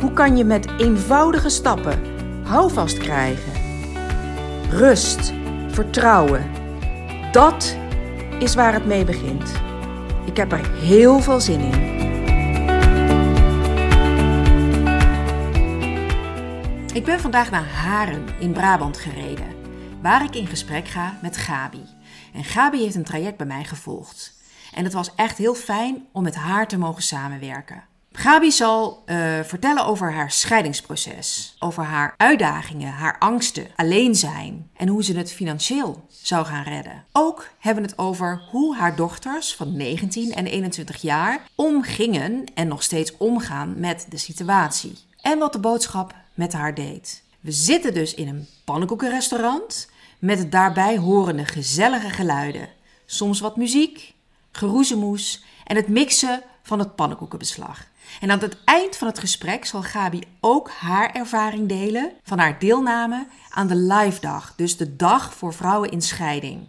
Hoe kan je met eenvoudige stappen houvast krijgen? Rust, vertrouwen. Dat is waar het mee begint. Ik heb er heel veel zin in. Ik ben vandaag naar Haren in Brabant gereden, waar ik in gesprek ga met Gabi. En Gabi heeft een traject bij mij gevolgd. En het was echt heel fijn om met haar te mogen samenwerken. Gabi zal uh, vertellen over haar scheidingsproces, over haar uitdagingen, haar angsten, alleen zijn en hoe ze het financieel zou gaan redden. Ook hebben we het over hoe haar dochters van 19 en 21 jaar omgingen en nog steeds omgaan met de situatie. En wat de boodschap met haar deed. We zitten dus in een pannenkoekenrestaurant met het daarbij horende gezellige geluiden. Soms wat muziek, geroezemoes en het mixen van het pannenkoekenbeslag. En aan het eind van het gesprek zal Gabi ook haar ervaring delen van haar deelname aan de live dag, dus de dag voor vrouwen in scheiding.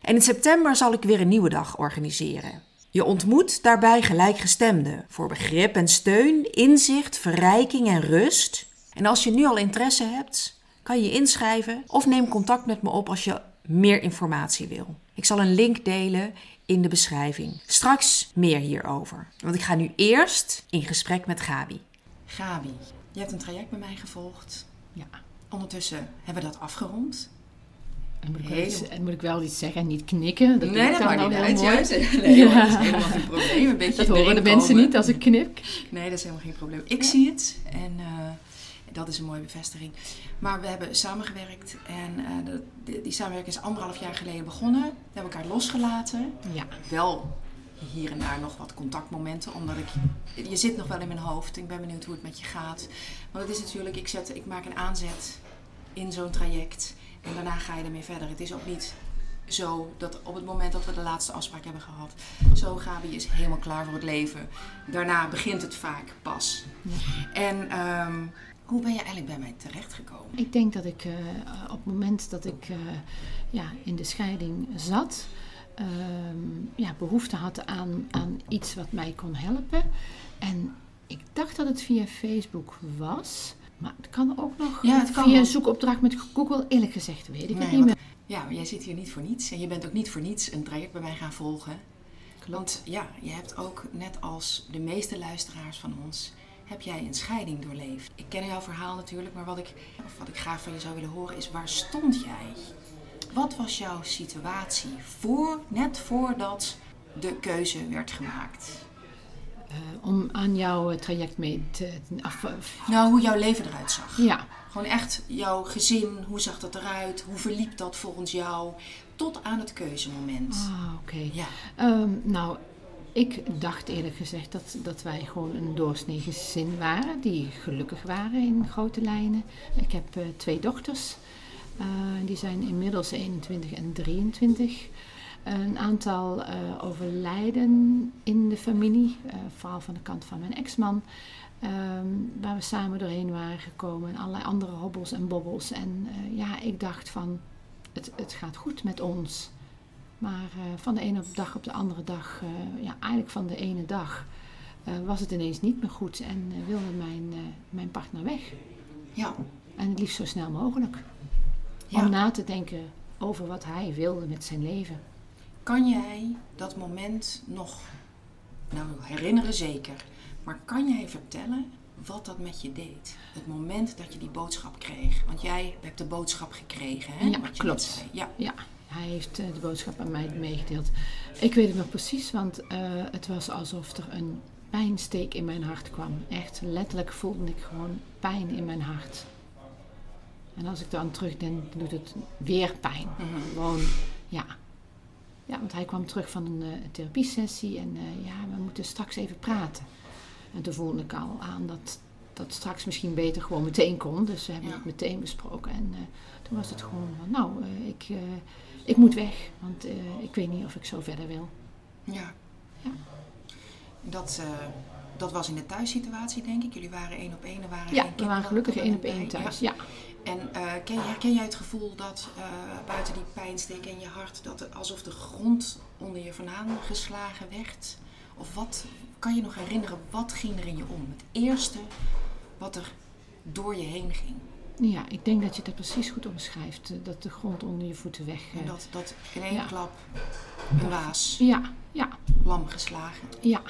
En in september zal ik weer een nieuwe dag organiseren. Je ontmoet daarbij gelijkgestemden voor begrip en steun, inzicht, verrijking en rust. En als je nu al interesse hebt, kan je inschrijven of neem contact met me op als je meer informatie wil. Ik zal een link delen in de beschrijving. Straks meer hierover. Want ik ga nu eerst in gesprek met Gabi. Gabi, je hebt een traject bij mij gevolgd. Ja. Ondertussen hebben we dat afgerond. En moet, ik wel iets, en moet ik wel iets zeggen en niet knikken? Dat nee, dat maakt niet uit. Juist. Nee, ja. dat is helemaal geen probleem. Een beetje dat horen de mensen niet als ik knip. Nee, dat is helemaal geen probleem. Ik zie het en uh, dat is een mooie bevestiging. Maar we hebben samengewerkt en uh, de, die samenwerking is anderhalf jaar geleden begonnen. We hebben elkaar losgelaten. Ja. Wel hier en daar nog wat contactmomenten, omdat ik, je zit nog wel in mijn hoofd. Ik ben benieuwd hoe het met je gaat. Want het is natuurlijk, ik, zet, ik maak een aanzet in zo'n traject en daarna ga je ermee verder. Het is ook niet zo dat op het moment dat we de laatste afspraak hebben gehad, zo Gabi is helemaal klaar voor het leven. Daarna begint het vaak pas. Ja. En um, hoe ben je eigenlijk bij mij terechtgekomen? Ik denk dat ik uh, op het moment dat ik uh, ja, in de scheiding zat, uh, ja, behoefte had aan, aan iets wat mij kon helpen. En ik dacht dat het via Facebook was. Maar het kan ook nog ja, het kan via een zoekopdracht met Google. Eerlijk gezegd weet ik nee, het niet meer. Ja, maar jij zit hier niet voor niets. En je bent ook niet voor niets een traject bij mij gaan volgen. Klopt. Want ja, je hebt ook net als de meeste luisteraars van ons heb jij een scheiding doorleefd? Ik ken jouw verhaal natuurlijk, maar wat ik, of wat ik graag van je zou willen horen is: waar stond jij? Wat was jouw situatie voor, net voordat de keuze werd gemaakt? Uh, om aan jouw eh, traject mee te. Af, nou, hoe jouw leven eruit zag. Ja. Gewoon echt jouw gezin, hoe zag dat eruit? Hoe verliep dat volgens jou? Tot aan het keuzemoment. Ah, oké. Ja. Um, nou, ik dacht eerlijk gezegd dat, dat wij gewoon een doorsnee gezin waren, die gelukkig waren in grote lijnen. Ik heb uh, twee dochters, uh, die zijn inmiddels 21 en 23. Een aantal uh, overlijden in de familie, vooral van de kant van mijn ex-man, um, waar we samen doorheen waren gekomen. En allerlei andere hobbels en bobbels. En ja, ik dacht van, het, het gaat goed met ons. Maar uh, van de ene dag op de andere dag, uh, ja, eigenlijk van de ene dag, uh, was het ineens niet meer goed en wilde mijn, mijn partner weg. Ja. En het liefst zo snel mogelijk. Ja. Om na te denken over wat hij wilde met zijn leven. Kan jij dat moment nog nou, herinneren zeker, maar kan jij vertellen wat dat met je deed? Het moment dat je die boodschap kreeg. Want jij hebt de boodschap gekregen, hè? Ja, wat je klopt. Ja. ja. Hij heeft eh, de boodschap aan mij meegedeeld. Ik weet het nog precies, want uh, het was alsof er een pijnsteek in mijn hart kwam. Echt letterlijk voelde ik gewoon pijn in mijn hart. En als ik dan terugdenk, doet het weer pijn. -hmm. Gewoon, ja. Ja, want hij kwam terug van een uh, therapiesessie en ja, we moeten straks even praten. En toen voelde ik al aan dat, dat straks misschien beter gewoon meteen kon. Dus we hebben Ja. het meteen besproken. En eh, toen was het gewoon van, nou, eh, ik, eh, ik moet weg. Want eh, ik weet niet of ik zo verder wil. Ja. Ja. Dat, eh, dat was in de thuissituatie, denk ik. Jullie waren één op één. Er waren Ja, we waren gelukkig één op één thuis. Ja. Ja. En eh, ken, herken jij het gevoel dat buiten die pijnsteek in je hart, dat alsof de grond onder je vandaan geslagen werd? Of wat kan je nog herinneren, wat ging er in je om? Het eerste wat er door je heen ging. Ja, ik denk dat je dat precies goed omschrijft. eh, Dat de grond onder je voeten weg... eh, En dat, dat in één Ja. klap een waas, Ja, ja, lam geslagen. ja.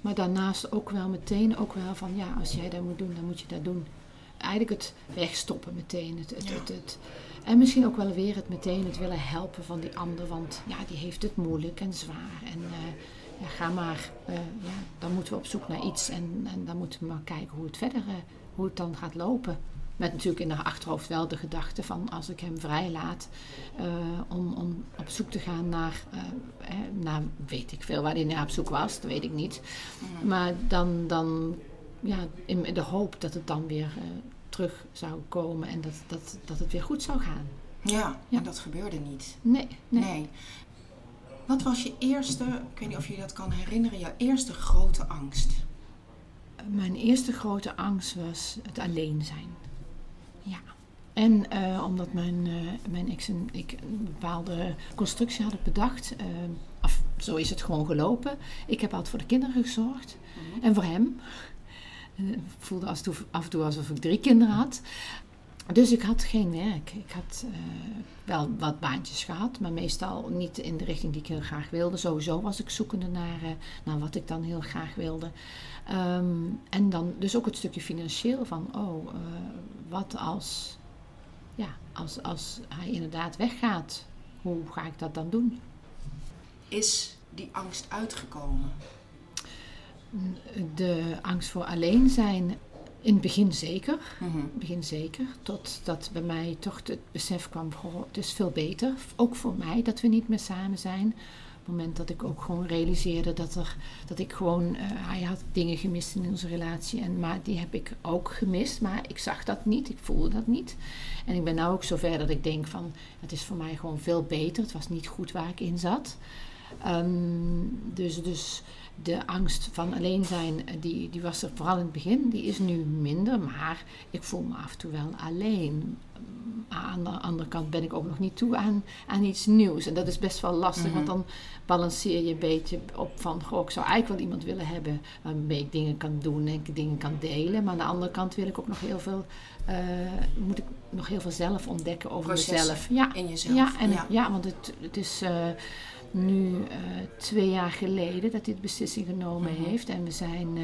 Maar daarnaast ook wel meteen ook wel van, ja, als jij dat moet doen, dan moet je dat doen. Eigenlijk het wegstoppen meteen. Het, het, Ja. het, het- en misschien ook wel weer het meteen het willen helpen van die ander. Want ja, die heeft het moeilijk en zwaar. En eh, ja, ga maar, eh, ja, dan moeten we op zoek naar iets. En, en dan moeten we maar kijken hoe het verder, eh, hoe het dan gaat lopen. Met natuurlijk in haar achterhoofd wel de gedachte van als ik hem vrijlaat eh, om, om op zoek te gaan naar, eh, naar, weet ik veel waar hij naar op zoek was, dat weet ik niet. Maar dan, dan ja, in de hoop dat het dan weer terug zou komen en dat, dat, dat het weer goed zou gaan. Ja, Ja. en dat gebeurde niet. Nee, nee. Nee. Wat was je eerste, ik weet niet of je dat kan herinneren, jouw eerste grote angst? Mijn eerste grote angst was het alleen zijn. Ja. En eh, omdat mijn, eh, mijn ex en ik een bepaalde constructie hadden bedacht. eh, of zo is het gewoon gelopen. Ik heb altijd voor de kinderen gezorgd. En voor hem. Ik voelde af en, toe, af en toe alsof ik drie kinderen had. Dus ik had geen werk. Ik had wel wat baantjes gehad, maar meestal niet in de richting die ik heel graag wilde. Sowieso was ik zoekende naar, naar wat ik dan heel graag wilde. Ehm, en dan dus ook het stukje financieel van, oh, eh, wat als, ja, als, als hij inderdaad weggaat, hoe ga ik dat dan doen? Is die angst uitgekomen? De angst voor alleen zijn, in het begin zeker. In het begin zeker. Totdat bij mij toch het besef kwam, goh, het is veel beter. Ook voor mij dat we niet meer samen zijn. Moment dat ik ook gewoon realiseerde dat, er, dat ik gewoon... eh, hij had dingen gemist in onze relatie. En, maar die heb ik ook gemist. Maar ik zag dat niet. Ik voelde dat niet. En ik ben nou ook zover dat ik denk van... Het is voor mij gewoon veel beter. Het was niet goed waar ik in zat. Ehm, dus, dus de angst van alleen zijn, eh, die, die was er vooral in het begin. Die is nu minder, maar ik voel me af en toe wel alleen. Aan de andere kant ben ik ook nog niet toe aan, aan iets nieuws. En dat is best wel lastig, Mhm. want dan balanceer je een beetje op van... Goh, ik zou eigenlijk wel iemand willen hebben waarmee ik dingen kan doen en ik dingen kan delen. Maar aan de andere kant wil ik ook nog heel veel... eh, moet ik nog heel veel zelf ontdekken over Processen mezelf. Ja, In jezelf. ja, en ja. ja, want het, het is eh, nu eh, twee jaar geleden dat de beslissing genomen Mhm. heeft. En we zijn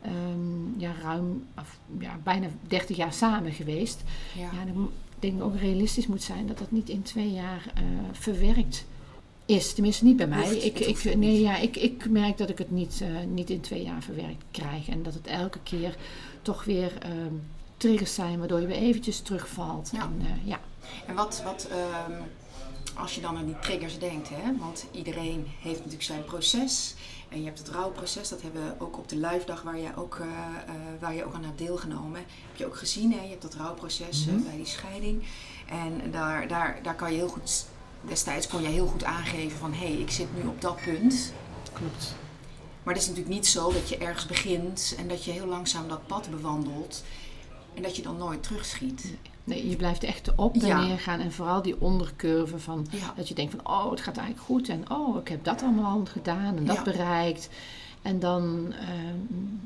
eh, ehm, ja, ruim, of, ja, bijna 30 jaar samen geweest. Ja. Ja, dan denk ik ook realistisch moet zijn dat dat niet in twee jaar eh, verwerkt is. Tenminste, niet bij mij. Hoeft- ik, ik, nee, niet. ja, ik, ik merk dat ik het niet, eh, niet in twee jaar verwerkt krijg. En dat het elke keer toch weer ehm, triggers zijn waardoor je weer eventjes terugvalt. Ja. En, eh, ja. En wat, wat ehm, als je dan aan die triggers denkt, hè? want iedereen heeft natuurlijk zijn proces. En je hebt het rouwproces, dat hebben we ook op de live dag waar je ook, eh, eh, waar je ook aan hebt deelgenomen. Heb je ook gezien, hè? je hebt dat rouwproces eh, Mhm. bij die scheiding. En daar, daar, daar kan je heel goed, destijds kon je heel goed aangeven van hé, hey, ik zit nu op dat punt. Klopt. Maar het is natuurlijk niet zo dat je ergens begint en dat je heel langzaam dat pad bewandelt. En dat je dan nooit terugschiet. Nee, je blijft echt op en Ja. neer gaan. En vooral die ondercurve van Ja. dat je denkt van oh, het gaat eigenlijk goed. En oh, ik heb dat allemaal al gedaan en dat Ja. bereikt. En dan eh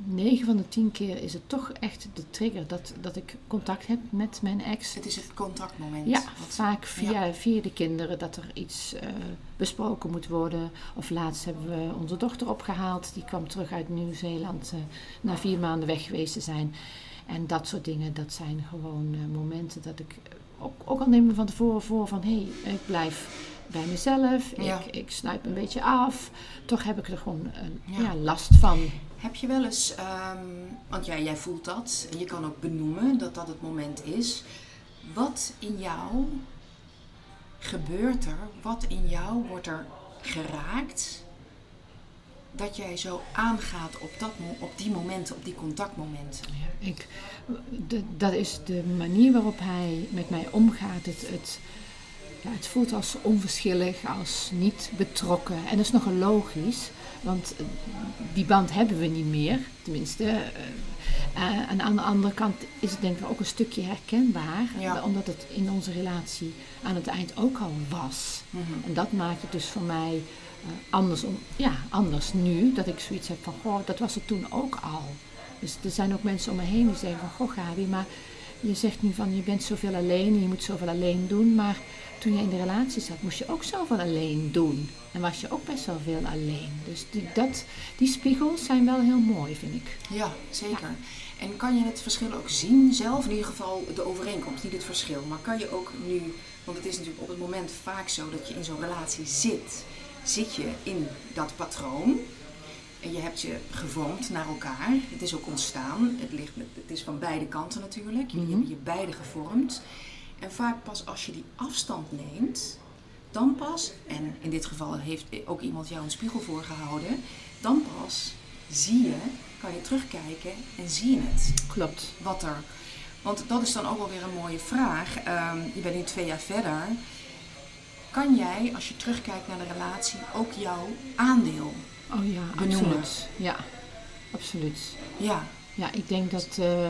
9 van de 10 keer is het toch echt de trigger dat, dat ik contact heb met mijn ex. Het is het contactmoment. Ja, Wat- vaak via, via de kinderen dat er iets eh, besproken moet worden. Of laatst hebben we onze dochter opgehaald. Die kwam terug uit Nieuw-Zeeland eh, na vier maanden weg geweest te zijn. En dat soort dingen, dat zijn gewoon eh, momenten dat ik ook, ook al neem me van tevoren voor van hé, hey, ik blijf bij mezelf, Ja. ik, ik snuit me een beetje af. Toch heb ik er gewoon eh, Ja. ja. last van. Heb je wel eens, ehm, want jij, jij voelt dat en je kan ook benoemen dat dat het moment is. Wat in jou gebeurt er? Wat in jou wordt er geraakt dat jij zo aangaat op, dat, op die momenten, op die contactmomenten? Ja, ik, de, dat is de manier waarop hij met mij omgaat. Het, het, ja, het voelt als onverschillig, als niet betrokken. En dat is nogal logisch, want die band hebben we niet meer. Tenminste, uh, en aan de andere kant is het denk ik ook een stukje herkenbaar. Omdat het in onze relatie aan het eind ook al was. Mhm. En dat maakt het dus voor mij anders, om, ja, anders nu. Dat ik zoiets heb van, goh, dat was het toen ook al. Dus er zijn ook mensen om me heen die zeggen van, goh Gabi, maar je zegt nu van je bent zoveel alleen en je moet zoveel alleen doen. Maar toen je in de relatie zat, moest je ook zoveel alleen doen. En was je ook best wel veel alleen. Dus die, dat, die spiegels zijn wel heel mooi, vind ik. Ja, zeker. En kan je het verschil ook zien zelf? In ieder geval de overeenkomst, niet het verschil. Maar kan je ook nu, want het is natuurlijk op het moment vaak zo dat je in zo'n relatie zit, zit je in dat patroon. En je hebt je gevormd naar elkaar. Het is ook ontstaan. Het, ligt, het is van beide kanten natuurlijk. Jullie mm hebben je beide gevormd. En vaak pas als je die afstand neemt, dan pas, en in dit geval heeft ook iemand jou een spiegel voorgehouden, dan pas zie je, kan je terugkijken en zie je het. Klopt. Wat er. Want dat is dan ook wel weer een mooie vraag. Um, je bent nu twee jaar verder. Kan jij, als je terugkijkt naar de relatie, ook jouw aandeel oh ja, benoemen? Absoluut. Ja, absoluut. Ja. Ja, ik denk dat. Uh,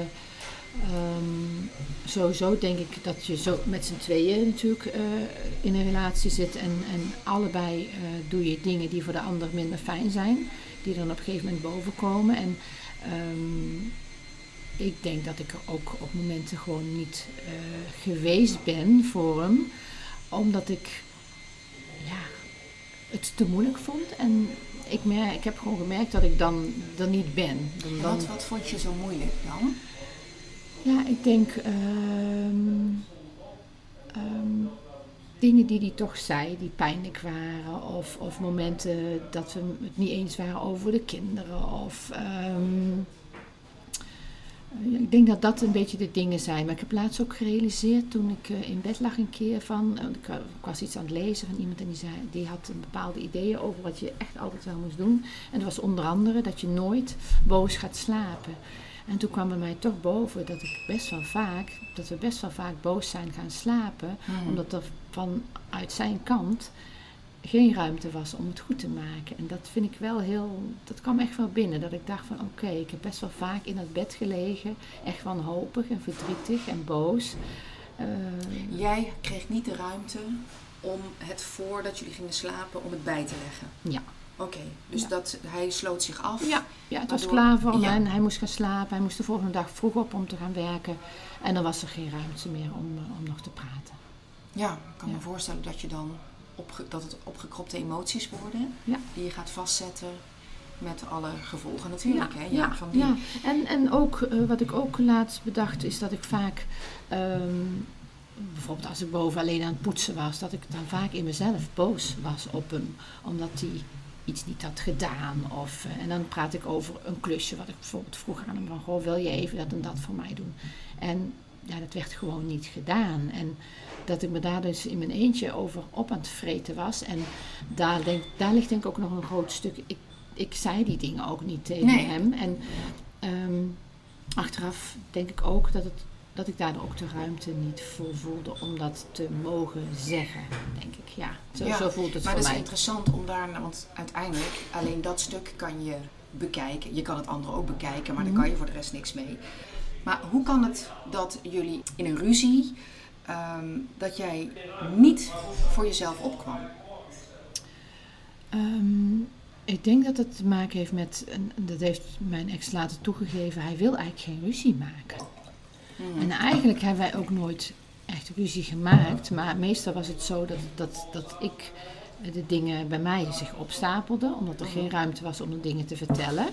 Um, sowieso denk ik dat je zo met z'n tweeën natuurlijk uh, in een relatie zit en, en allebei uh, doe je dingen die voor de ander minder fijn zijn, die dan op een gegeven moment bovenkomen. En um, ik denk dat ik er ook op momenten gewoon niet geweest ben voor hem, omdat ik ja, het te moeilijk vond. En ik, mer ik heb gewoon gemerkt dat ik dan er niet ben. Dan, dan wat, wat vond je zo moeilijk dan? Ja, ik denk um, um, dingen die hij toch zei, die pijnlijk waren. Of, of momenten dat we het niet eens waren over de kinderen. Of, um, ik denk dat dat een beetje de dingen zijn. Maar ik heb laatst ook gerealiseerd toen ik uh, in bed lag een keer van. Uh, ik, ik, was iets aan het lezen van iemand en die, zei, die had een bepaalde ideeën over wat je echt altijd wel moest doen. En dat was onder andere dat je nooit boos gaat slapen. En toen kwam er mij toch boven dat ik best wel vaak, dat we best wel vaak boos zijn gaan slapen, hmm. omdat er vanuit zijn kant geen ruimte was om het goed te maken. En dat vind ik wel heel, dat kwam echt wel binnen. Dat ik dacht van oké, ik heb best wel vaak in dat bed gelegen, echt wanhopig en verdrietig en boos. Uh, Jij kreeg niet de ruimte om het voordat jullie gingen slapen, om het bij te leggen? Ja. Oké, dus dat, hij sloot zich af. Ja, ja het was klaar voor hem en hij moest gaan slapen. Hij moest de volgende dag vroeg op om te gaan werken. En dan was er geen ruimte meer om, eh, om nog te praten. Ja, ik kan me voorstellen dat, je dan opge, dat het opgekropte emoties worden. Die je gaat vastzetten met alle gevolgen natuurlijk. Ja, hè? Ja, van die... ja. En, en ook, uh, wat ik ook laatst bedacht is dat ik vaak... Um, bijvoorbeeld als ik boven alleen aan het poetsen was, dat ik dan vaak in mezelf boos was op hem. Omdat hij iets niet had gedaan. Of, uh, en dan praat ik over een klusje wat ik bijvoorbeeld vroeg aan hem van, goh, wil je even dat en dat voor mij doen? En ja, dat werd gewoon niet gedaan. En dat ik me daar dus in mijn eentje over op aan het vreten was. En daar, denk, daar ligt denk ik ook nog een groot stuk. Ik, ik zei die dingen ook niet tegen hem. En um, achteraf denk ik ook dat het dat ik daar ook de ruimte niet voor voelde om dat te mogen zeggen, denk ik. Ja, zo, zo voelt het maar voor mij. Maar het is interessant om daar, want uiteindelijk alleen dat stuk kan je bekijken. Je kan het andere ook bekijken, maar mm daar kan je voor de rest niks mee. Maar hoe kan het dat jullie in een ruzie, um, dat jij niet voor jezelf opkwam? Um, ik denk dat het te maken heeft met, en dat heeft mijn ex later toegegeven, hij wil eigenlijk geen ruzie maken. En eigenlijk hebben wij ook nooit echt ruzie gemaakt. Maar meestal was het zo dat, dat, dat ik de dingen bij mij zich opstapelden. Omdat er geen ruimte was om de dingen te vertellen.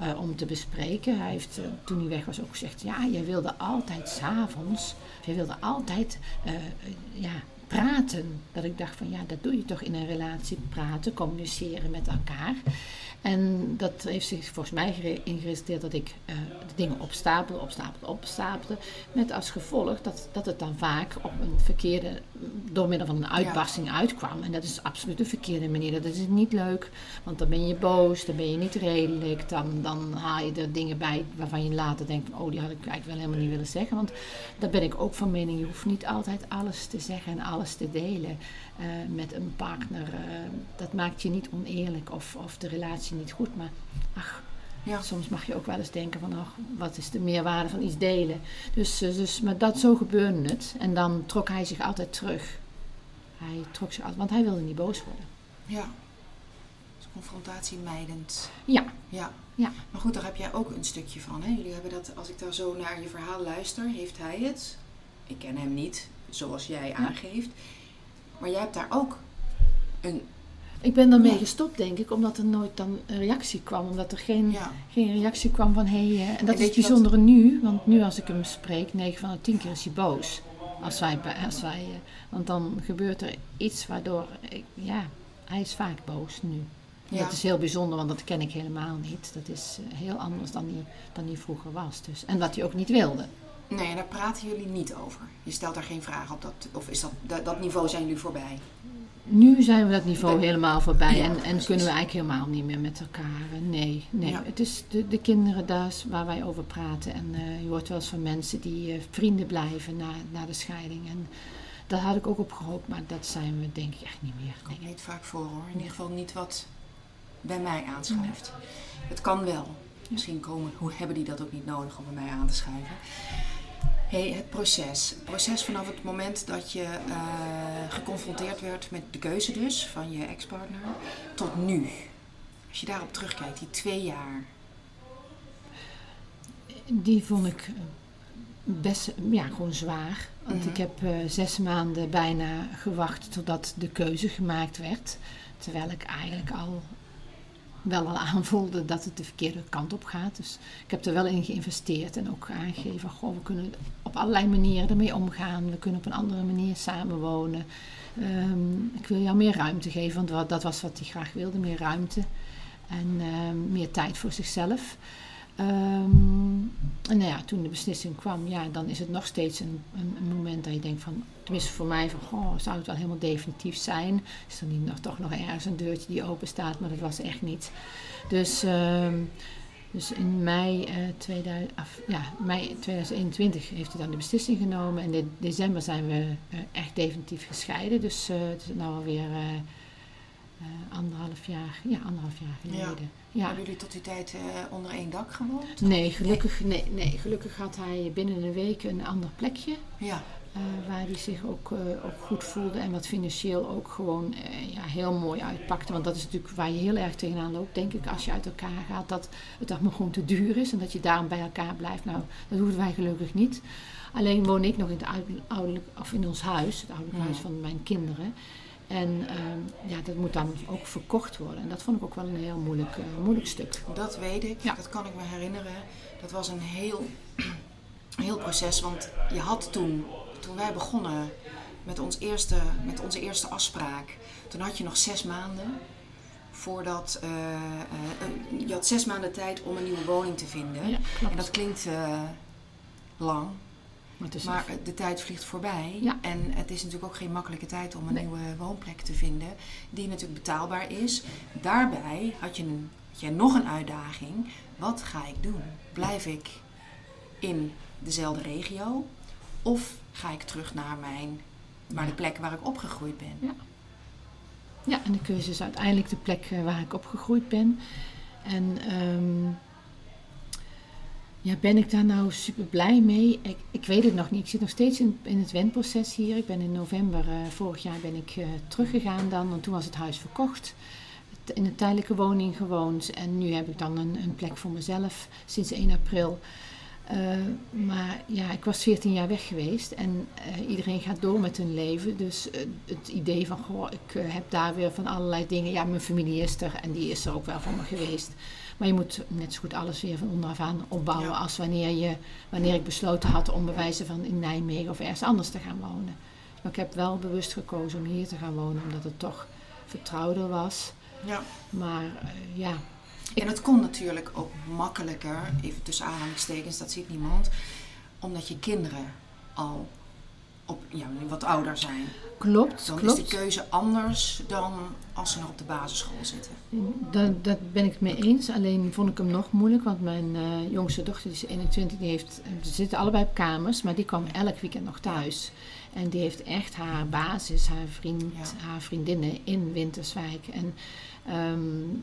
Uh, om te bespreken. Hij heeft uh, toen hij weg was ook gezegd: Ja, jij wilde altijd s'avonds. Jij wilde altijd uh, ja, praten. Dat ik dacht: van ja, dat doe je toch in een relatie: praten, communiceren met elkaar. En dat heeft zich volgens mij gere- in geresulteerd dat ik eh, de dingen opstapelde, opstapelde, opstapelde. Met als gevolg dat, dat het dan vaak op een verkeerde, door middel van een uitbarsting uitkwam. En dat is absoluut de verkeerde manier. Dat is niet leuk, want dan ben je boos, dan ben je niet redelijk. Dan, dan haal je er dingen bij waarvan je later denkt, oh die had ik eigenlijk wel helemaal niet willen zeggen. Want daar ben ik ook van mening, je hoeft niet altijd alles te zeggen en alles te delen eh, met een partner. eh, dat maakt je niet oneerlijk of, of de relatie niet goed. Maar ach, Ja. soms mag je ook wel eens denken van, ach, wat is de meerwaarde van iets delen? Dus, eh, dus maar dat, zo gebeurde het. En dan trok hij zich altijd terug. Hij trok zich altijd, want hij wilde niet boos worden. Ja. Dus confrontatie mijdend. Ja, Ja. Ja. Maar goed, daar heb jij ook een stukje van. Hè? Jullie hebben dat, als ik daar zo naar je verhaal luister, heeft hij het. Ik ken hem niet, zoals jij aangeeft. Maar jij hebt daar ook een. Ik ben daarmee Ja. gestopt denk ik, omdat er nooit dan een reactie kwam. Omdat er geen, Ja. geen reactie kwam van hé, hey, eh, en dat is het wat- bijzondere nu. Want nu als ik hem spreek, 9 van de 10 keer is hij boos. Als wij, als wij, eh, want dan gebeurt er iets waardoor, ik, ja, hij is vaak boos nu. Ja. Dat is heel bijzonder, want dat ken ik helemaal niet. Dat is eh, heel anders dan hij, dan hij vroeger was. Dus. En wat hij ook niet wilde. Nee, en daar praten jullie niet over. Je stelt daar geen vraag op. Dat, of is dat, dat, dat niveau zijn jullie voorbij? Nu zijn we dat niveau helemaal voorbij Ja, en, en kunnen we eigenlijk helemaal niet meer met elkaar. Nee, nee. Ja. Het is de, de kinderen daar waar wij over praten. En eh, je hoort wel eens van mensen die eh, vrienden blijven na, na de scheiding. En daar had ik ook op gehoopt, maar dat zijn we denk ik echt niet meer. Nee. Komt niet vaak voor hoor. In ieder geval niet wat bij mij aanschuift. Het kan wel. Misschien komen, hoe hebben die dat ook niet nodig om bij mij aan te schuiven? Hey, het proces. Het proces vanaf het moment dat je eh, geconfronteerd werd met de keuze dus van je ex-partner tot nu. Als je daarop terugkijkt, die twee jaar. Die vond ik eh, best ja, gewoon zwaar. Want Mhm. ik heb eh, zes maanden bijna gewacht totdat de keuze gemaakt werd. Terwijl ik eigenlijk al wel al aanvoelde dat het de verkeerde kant op gaat. Dus ik heb er wel in geïnvesteerd en ook aangegeven, goh, we kunnen op allerlei manieren ermee omgaan. We kunnen op een andere manier samenwonen. Ehm, ik wil jou meer ruimte geven, want dat was wat hij graag wilde, meer ruimte. En ehm, meer tijd voor zichzelf. Ehm, en nou ja, toen de beslissing kwam, ja, dan is het nog steeds een, een, moment dat je denkt van, tenminste voor mij, van, goh, zou het wel helemaal definitief zijn? Is er niet nog, toch nog ergens een deurtje die open staat? Maar dat was echt niet. Dus, ehm, dus in mei, eh 2000, af, ja, mei 2021 heeft hij dan de beslissing genomen. En in december zijn we eh, echt definitief gescheiden. Dus eh, het is nu alweer eh, anderhalf jaar, ja, anderhalf jaar geleden. Ja. Hebben jullie tot die tijd eh, onder één dak gewoond? Nee, gelukkig, nee, nee, gelukkig had hij binnen een week een ander plekje. Ja. eh, waar hij zich ook, ook goed voelde en wat financieel ook gewoon ja, heel mooi uitpakte. Want dat is natuurlijk waar je heel erg tegenaan loopt, denk ik, als je uit elkaar gaat. Dat het allemaal gewoon te duur is en dat je daarom bij elkaar blijft. Nou, dat hoefden wij gelukkig niet. Alleen woon ik nog in, het oude- ouderlijk, of in ons huis, het ouderlijk Ja. huis van mijn kinderen. En ehm, ja, dat moet dan ook verkocht worden. En dat vond ik ook wel een heel moeilijk, eh, moeilijk stuk. Dat weet ik, Ja. dat kan ik me herinneren. Dat was een heel, heel proces, want je had toen, toen wij begonnen met, ons eerste, met onze eerste afspraak, toen had je nog zes maanden voordat, eh, eh, je had zes maanden tijd om een nieuwe woning te vinden. Ja. En dat klinkt lang, Maar het is maar de tijd vliegt voorbij. Ja. En het is natuurlijk ook geen makkelijke tijd om een Nee. nieuwe woonplek te vinden. Die natuurlijk betaalbaar is. Daarbij had je, een, had nog een uitdaging. Wat ga ik doen? Blijf ik in dezelfde regio? Of ga ik terug naar, mijn, naar de plek waar ik opgegroeid ben? Ja, en de keuze is uiteindelijk de plek eh, waar ik opgegroeid ben. En ehm, ja, ben ik daar nou super blij mee? Ik, ik weet het nog niet. Ik zit nog steeds in, in het wendproces hier. Ik ben in november eh, vorig jaar ben ik eh, teruggegaan dan, want toen was het huis verkocht. In een tijdelijke woning gewoond en nu heb ik dan een, een plek voor mezelf sinds 1 april. Eh, maar ja, ik was 14 jaar weg geweest en iedereen gaat door met hun leven. Dus het idee van, goh, ik heb daar weer van allerlei dingen. Ja, mijn familie is er en die is er ook wel voor me geweest. Maar je moet net zo goed alles weer van onderaf aan opbouwen Ja. als wanneer, je, wanneer ik besloten had om bij wijze van in Nijmegen of ergens anders te gaan wonen. Maar ik heb wel bewust gekozen om hier te gaan wonen, omdat het toch vertrouwder was. Ja. Maar eh, ja, En het kon natuurlijk ook makkelijker, even tussen aanhalingstekens, dat ziet niemand, omdat je kinderen al op, ja, wat ouder zijn. Klopt, Dan klopt. is de keuze anders dan als ze nog op de basisschool zitten. Dat, dat ben ik het mee eens. Alleen vond ik hem nog moeilijk, want mijn eh, jongste dochter, die is 21, die heeft, ze zitten allebei op kamers, maar die kwam elk weekend nog thuis. En die heeft echt haar basis, haar vriend, Ja. haar vriendinnen in Winterswijk. En ehm,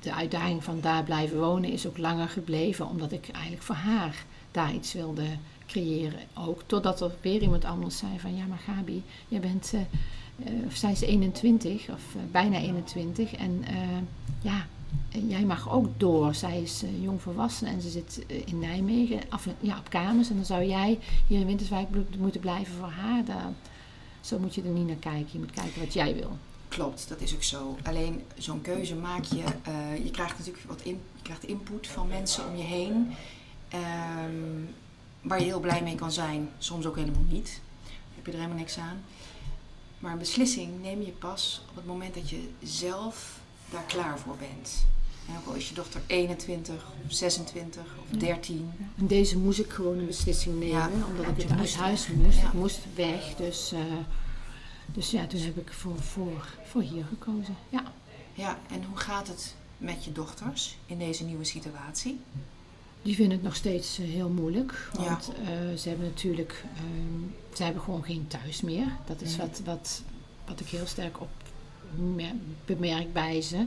de uitdaging van daar blijven wonen is ook langer gebleven, omdat ik eigenlijk voor haar daar iets wilde creëren. Ook totdat er weer iemand anders zei van ja, maar Gabi, jij bent, eh, eh, of zij is 21 of eh, bijna 21 en ja, jij mag ook door. Zij is jong volwassen en ze zit in Nijmegen af, ja, op kamers en dan zou jij hier in Winterswijk moeten blijven voor haar. Daar, zo moet je er niet naar kijken. Je moet kijken wat jij wil. Klopt, dat is ook zo. Alleen zo'n keuze maak je. je krijgt natuurlijk wat in, je krijgt input van mensen om je heen. ehm, waar je heel blij mee kan zijn. Soms ook helemaal niet. Heb je er helemaal niks aan. Maar een beslissing neem je pas op het moment dat je zelf daar klaar voor bent. En ook al is je dochter 21, of 26 of 13. En deze moest ik gewoon een beslissing nemen, Ja, omdat ik het uit huis moest. Ja. Ik moest weg, dus, eh, dus ja, toen heb ik voor, voor, voor hier gekozen. Ja. Ja, en hoe gaat het met je dochters in deze nieuwe situatie? Die vinden het nog steeds eh, heel moeilijk. Want eh, ze hebben natuurlijk, ehm, ze hebben gewoon geen thuis meer. Dat is wat, wat, wat ik heel sterk op mer- bemerk bij ze.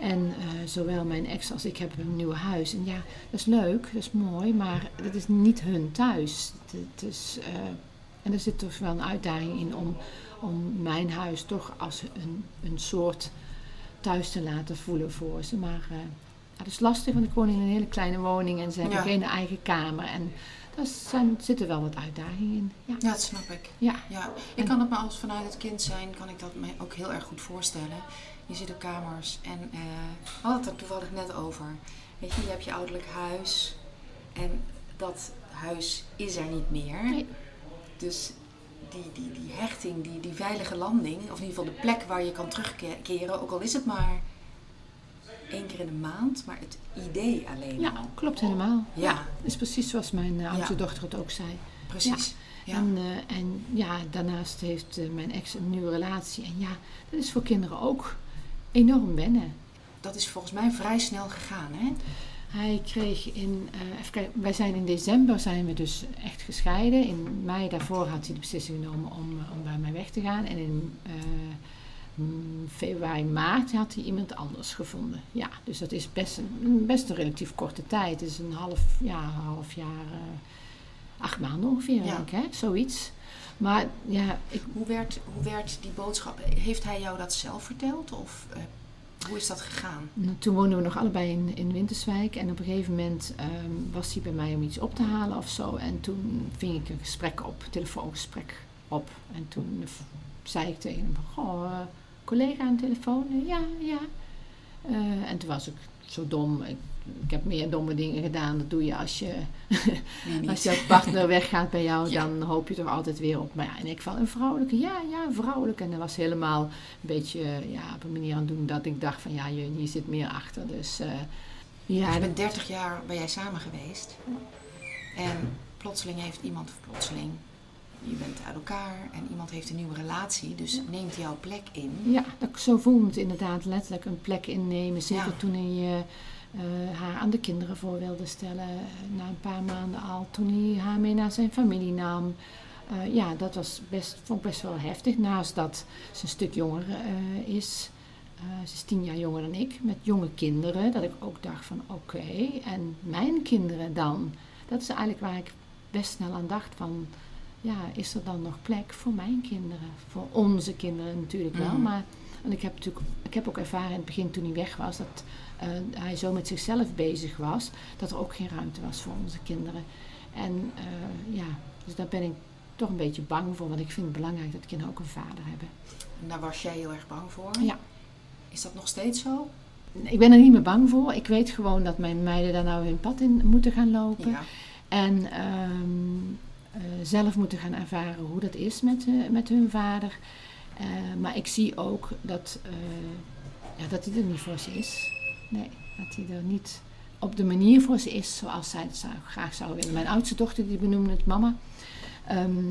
En eh, zowel mijn ex als ik hebben een nieuw huis. En ja, dat is leuk, dat is mooi, maar dat is niet hun thuis. Het, is, en er zit toch wel een uitdaging in om, om mijn huis toch als een, een soort thuis te laten voelen voor ze. Maar dat is lastig, want ik woon in een hele kleine woning en ze hebben geen eigen kamer. En daar zijn, zitten wel wat uitdagingen in. Ja. Ja, dat snap ik. Ja. Ja, ik kan het me als vanuit het kind zijn, kan ik dat me ook heel erg goed voorstellen. Je zit op kamers en eh we hadden het er toevallig net over. Weet je, je hebt je ouderlijk huis en dat huis is er niet meer. Nee. Dus die, die, die hechting, die, die veilige landing, of in ieder geval de plek waar je kan terugkeren, ook al is het maar één keer in de maand, maar het idee alleen ja, al. klopt helemaal. Ja, Dat is precies zoals mijn eh, oudste Ja. dochter het ook zei. precies. Ja. En, eh, en ja, daarnaast heeft eh, mijn ex een nieuwe relatie. En ja, dat is voor kinderen ook enorm wennen. Dat is volgens mij vrij snel gegaan, hè? Hij kreeg in, even kijken, wij zijn in december zijn we dus echt gescheiden. In mei daarvoor had hij de beslissing genomen om, om bij mij weg te gaan. En in februari, maart had hij iemand anders gevonden. Ja, dus dat is best een, best een relatief korte tijd. Het is een half, ja, een half jaar, eh, acht maanden ongeveer, Ja. denk ik, hè? zoiets. Maar ja, ik, Hoe werd, hoe werd die boodschap? Heeft hij jou dat zelf verteld? Of eh, hoe is dat gegaan? Nou, Toen woonden we nog allebei in, in Winterswijk. En op een gegeven moment ehm, was hij bij mij om iets op te halen of zo. En toen ving ik een gesprek op, een telefoongesprek op. En toen zei ik tegen hem: Goh, eh, collega aan de telefoon? Eh, ja, ja. Eh, en toen was ik zo dom. Ik, ik heb meer domme dingen gedaan. Dat doe je als je als jouw partner weggaat bij jou, Ja. dan hoop je toch altijd weer op. Maar ja, in ieder geval een vrouwelijke. Ja, ja, een vrouwelijke. En dat was helemaal een beetje ja, op een manier aan het doen dat ik dacht van ja, je- hier zit meer achter. Dus eh, ja, bent 30 jaar ben jij samen geweest. En plotseling heeft iemand, of plotseling, je bent uit elkaar en iemand heeft een nieuwe relatie. Dus neemt jouw plek in. ja dat, zo voelde het inderdaad letterlijk een plek innemen. Zeker Ja. toen hij eh, haar aan de kinderen voor wilde stellen. eh, na een paar maanden al. Toen hij haar mee naar zijn familie nam. Eh, ja, dat was best, vond ik best wel heftig. Naast dat ze een stuk jonger is. Ze is tien jaar jonger dan ik. Met jonge kinderen. Dat ik ook dacht van oké. en mijn kinderen dan? Dat is eigenlijk waar ik best snel aan dacht van... Ja, is er dan nog plek voor mijn kinderen? Voor onze kinderen natuurlijk wel. Mhm. Maar en ik heb natuurlijk ik heb ook ervaren in het begin toen hij weg was... dat eh, hij zo met zichzelf bezig was... dat er ook geen ruimte was voor onze kinderen. En eh, ja, dus daar ben ik toch een beetje bang voor. Want ik vind het belangrijk dat kinderen ook een vader hebben. En daar was jij heel erg bang voor. Ja. Is dat nog steeds zo? Ik ben er niet meer bang voor. Ik weet gewoon dat mijn meiden daar nou hun pad in moeten gaan lopen. Ja. En ehm, eh, zelf moeten gaan ervaren hoe dat is met, eh, met hun vader. Eh, maar ik zie ook dat, eh, ja, dat hij er niet voor ze is. Nee. Dat hij er niet op de manier voor ze is zoals zij het zou, graag zou willen. Mijn oudste dochter die benoemde het mama. Ehm,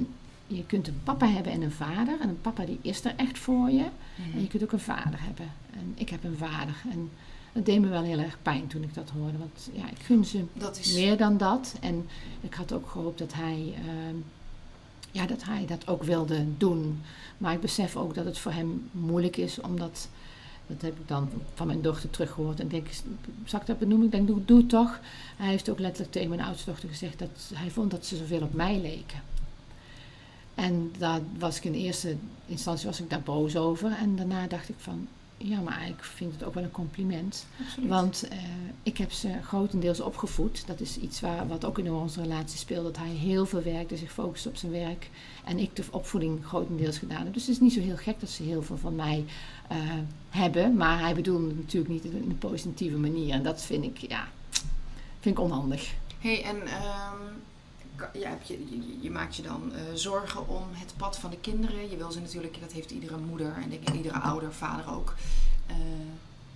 je kunt een papa hebben en een vader. En een papa die is er echt voor je. En je kunt ook een vader hebben. En ik heb een vader. En dat deed me wel heel erg pijn toen ik dat hoorde. Want ja, ik gun ze is... meer dan dat. En ik had ook gehoopt dat hij, ehm, ja, dat hij dat ook wilde doen. Maar ik besef ook dat het voor hem moeilijk is, omdat... Dat heb ik dan van mijn dochter teruggehoord. En denk, zal ik dat benoemen? Ik denk, doe, toch. Hij heeft ook letterlijk tegen mijn oudste dochter gezegd dat hij vond dat ze zoveel op mij leken. En daar was ik in eerste instantie was ik daar boos over. En daarna dacht ik van, ja, maar ik vind het ook wel een compliment. Absoluut. Want eh, ik heb ze grotendeels opgevoed. Dat is iets waar, wat ook in onze relatie speelt. Dat hij heel veel werkte, zich focuste op zijn werk. En ik de opvoeding grotendeels gedaan heb. Dus het is niet zo heel gek dat ze heel veel van mij eh, hebben. Maar hij bedoelde het natuurlijk niet in een positieve manier. En dat vind ik, ja, vind ik onhandig. hey, en ehm, je, je, je, maakt je dan eh, zorgen om het pad van de kinderen. Je wil ze natuurlijk, dat heeft iedere moeder en denk ik iedere ouder, vader ook. Eh,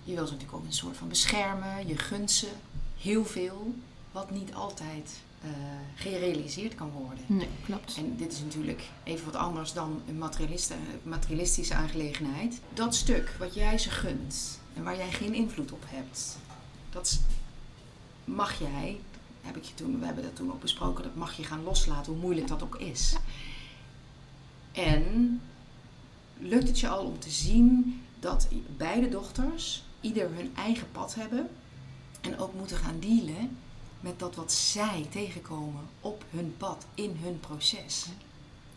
je wil ze natuurlijk ook een soort van beschermen. Je gunt ze heel veel, wat niet altijd eh, gerealiseerd kan worden. Nee, klopt. En dit is natuurlijk even wat anders dan een materialistische aangelegenheid. Dat stuk wat jij ze gunt en waar jij geen invloed op hebt, dat mag jij, heb ik je toen, we hebben dat toen ook besproken, dat mag je gaan loslaten, hoe moeilijk dat ook is. En lukt het je al om te zien dat beide dochters ieder hun eigen pad hebben en ook moeten gaan dealen met dat wat zij tegenkomen op hun pad, in hun proces.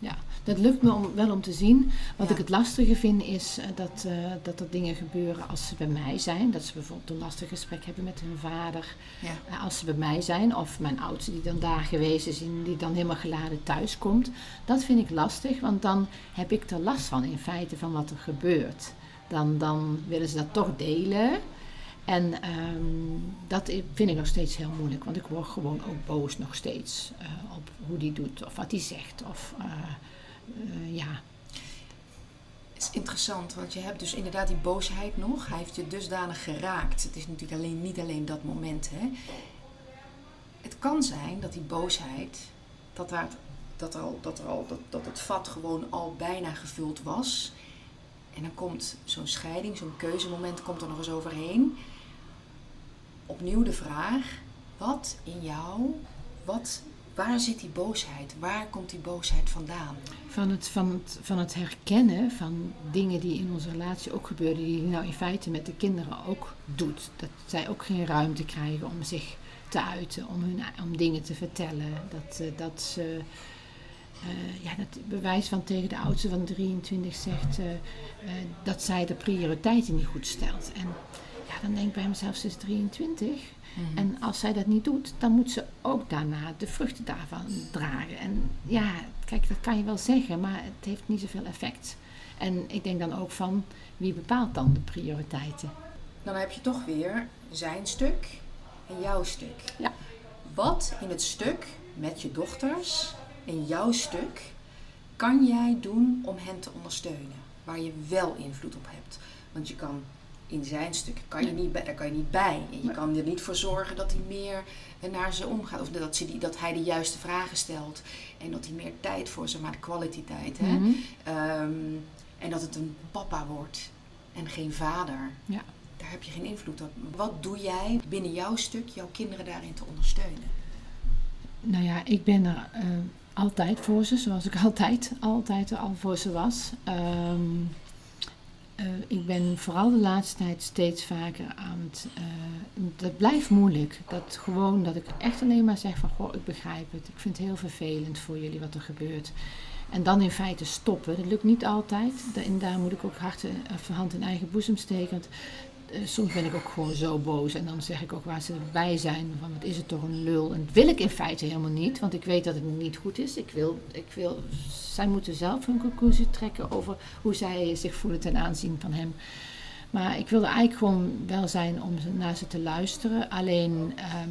Ja, dat lukt me om, wel om te zien. Wat Ja. ik het lastige vind is eh, dat, eh, dat er dingen gebeuren als ze bij mij zijn. Dat ze bijvoorbeeld een lastig gesprek hebben met hun vader. Ja. Eh, als ze bij mij zijn. Of mijn oudste die dan daar geweest is en die dan helemaal geladen thuis komt. Dat vind ik lastig, want dan heb ik er last van in feite van wat er gebeurt. Dan, dan willen ze dat toch delen. En ehm, dat vind ik nog steeds heel moeilijk, want ik word gewoon ook boos nog steeds eh, op hoe die doet of wat hij zegt. Of eh, eh, ja, Het is interessant, want je hebt dus inderdaad die boosheid nog. Hij heeft je dusdanig geraakt. Het is natuurlijk alleen, niet alleen dat moment. Hè. Het kan zijn dat die boosheid, dat, daar, dat, al, dat, er al, dat, dat het vat gewoon al bijna gevuld was. En dan komt zo'n scheiding, zo'n keuzemoment komt er nog eens overheen. Opnieuw de vraag, wat in jou, wat, waar zit die boosheid? Waar komt die boosheid vandaan? van, het, van, het, van het herkennen van dingen die in onze relatie ook gebeuren, die hij nou in feite met de kinderen ook doet. Dat zij ook geen ruimte krijgen om zich te uiten, om, hun, om dingen te vertellen. Dat, eh, dat ze. eh, ja, dat bewijs van tegen de oudste van 23 zegt eh, dat zij de prioriteiten niet goed stelt. En ja, dan denk ik bij mezelf, ze is 23. En als zij dat niet doet, dan moet ze ook daarna de vruchten daarvan dragen. En ja, kijk, dat kan je wel zeggen, maar het heeft niet zoveel effect. En ik denk dan ook van, wie bepaalt dan de prioriteiten? Dan heb je toch weer zijn stuk en jouw stuk. Ja. Wat in het stuk met je dochters, in jouw stuk, kan jij doen om hen te ondersteunen? Waar je wel invloed op hebt. Want je kan in zijn stuk, kan je niet bij, daar kan je niet bij. En je Nee. kan er niet voor zorgen dat hij meer naar ze omgaat. Of dat, ze die, dat hij de juiste vragen stelt. En dat hij meer tijd voor ze maakt, tijd. Hè? Mhm. Ehm, en dat het een papa wordt en geen vader. Ja. Daar heb je geen invloed op. Wat doe jij binnen jouw stuk, jouw kinderen daarin te ondersteunen? Nou ja, ik ben er eh, altijd voor ze, zoals ik altijd, altijd er al voor ze was. Ehm, eh, ik ben vooral de laatste tijd steeds vaker aan het. eh, dat blijft moeilijk. Dat gewoon dat ik echt alleen maar zeg van goh, ik begrijp het. Ik vind het heel vervelend voor jullie wat er gebeurt. En dan in feite stoppen. Dat lukt niet altijd. En daar moet ik ook hard in- of hand in eigen boezem steken. Eh, soms ben ik ook gewoon zo boos. En dan zeg ik ook waar ze bij zijn. Van wat is het toch een lul. En dat wil ik in feite helemaal niet. Want ik weet dat het niet goed is. Ik wil, ik wil, zij moeten zelf hun conclusie trekken over hoe zij zich voelen ten aanzien van hem. Maar ik wilde eigenlijk gewoon wel zijn om naar ze te luisteren. Alleen ehm,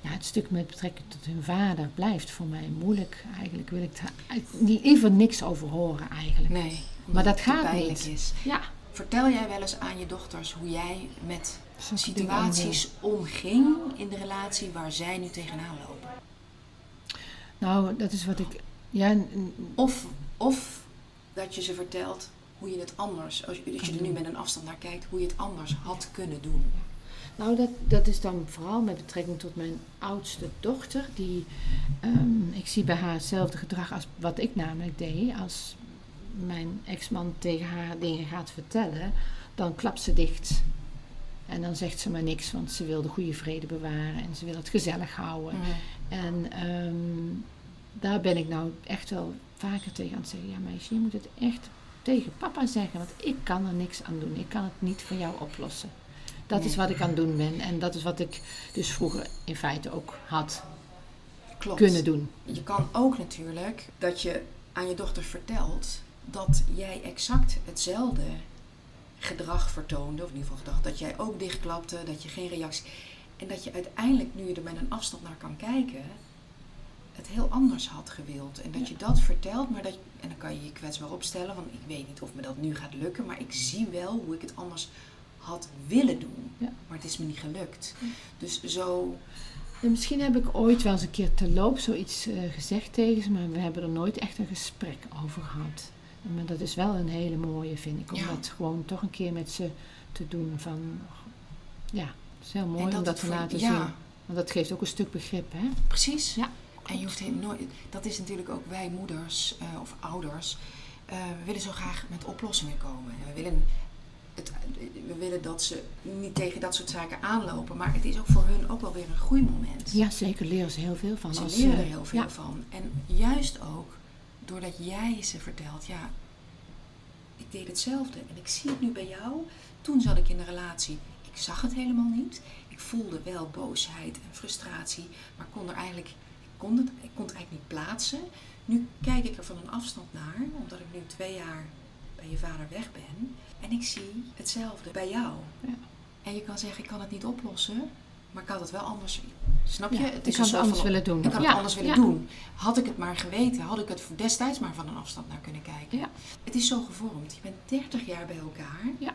ja, het stuk met betrekking tot hun vader blijft voor mij moeilijk. Eigenlijk wil ik daar niet- liever niks over horen eigenlijk. Nee, Maar dat gaat niet. Is. Ja, Vertel jij wel eens aan je dochters hoe jij met situaties omging in de relatie waar zij nu tegenaan lopen? Nou, dat is wat ik. Ja, Of, of dat je ze vertelt hoe je het anders, als je, dat je er nu met een afstand naar kijkt, hoe je het anders had kunnen doen. nou dat, dat is dan vooral met betrekking tot mijn oudste dochter. Die, ehm, ik zie bij haar hetzelfde gedrag als wat ik namelijk deed. Als mijn ex-man tegen haar dingen gaat vertellen, dan klapt ze dicht. En dan zegt ze maar niks, want ze wil de goede vrede bewaren en ze wil het gezellig houden. En ehm, daar ben ik nou echt wel vaker tegen aan het zeggen. Ja, meisje, je moet het echt tegen papa zeggen, want ik kan er niks aan doen. Ik kan het niet voor jou oplossen. Dat is wat ik aan het doen ben en dat is wat ik dus vroeger in feite ook had Klopt. kunnen doen. Je kan ook natuurlijk dat je aan je dochter vertelt dat jij exact hetzelfde gedrag vertoonde, of in ieder geval gedrag, dat jij ook dichtklapte, dat je geen reactie. En dat je uiteindelijk, nu je er met een afstand naar kan kijken, het heel anders had gewild. En dat je dat vertelt, maar dat, en dan kan je je kwetsbaar opstellen, want ik weet niet of me dat nu gaat lukken, maar ik zie wel hoe ik het anders had willen doen. Ja. Maar het is me niet gelukt. Dus zo, En misschien heb ik ooit wel eens een keer te loop zoiets eh, gezegd tegen ze, maar we hebben er nooit echt een gesprek over gehad. Maar dat is wel een hele mooie, vind ik, om Ja. dat gewoon toch een keer met ze te doen. Van, ja, het is heel mooi en om dat te voor- laten ja, zien. Want dat geeft ook een stuk begrip, hè? Precies. Ja, En je hoeft nooit. Dat is natuurlijk ook wij moeders eh, of ouders. eh, we willen zo graag met oplossingen komen. En we willen, het, we willen dat ze niet tegen dat soort zaken aanlopen. Maar het is ook voor hun ook wel weer een groeimoment. Ja, zeker leren ze heel veel van. Ze als, leren er heel veel ja. van. En juist ook doordat jij ze vertelt, ja, ik deed hetzelfde. En ik zie het nu bij jou. Toen zat ik in de relatie. Ik zag het helemaal niet. Ik voelde wel boosheid en frustratie, maar kon er eigenlijk, ik kon het, ik kon het eigenlijk niet plaatsen. Nu kijk ik er van een afstand naar, omdat ik nu twee jaar bij je vader weg ben. En ik zie hetzelfde bij jou. Ja. En je kan zeggen, ik kan het niet oplossen, maar ik had het wel anders. Snap je? Ja, het ik had het soort anders van- willen doen. Ik had Ja, het anders willen ja. doen. Had ik het maar geweten, had ik het destijds maar van een afstand naar kunnen kijken. Het is zo gevormd. Je bent 30 jaar bij elkaar. Ja.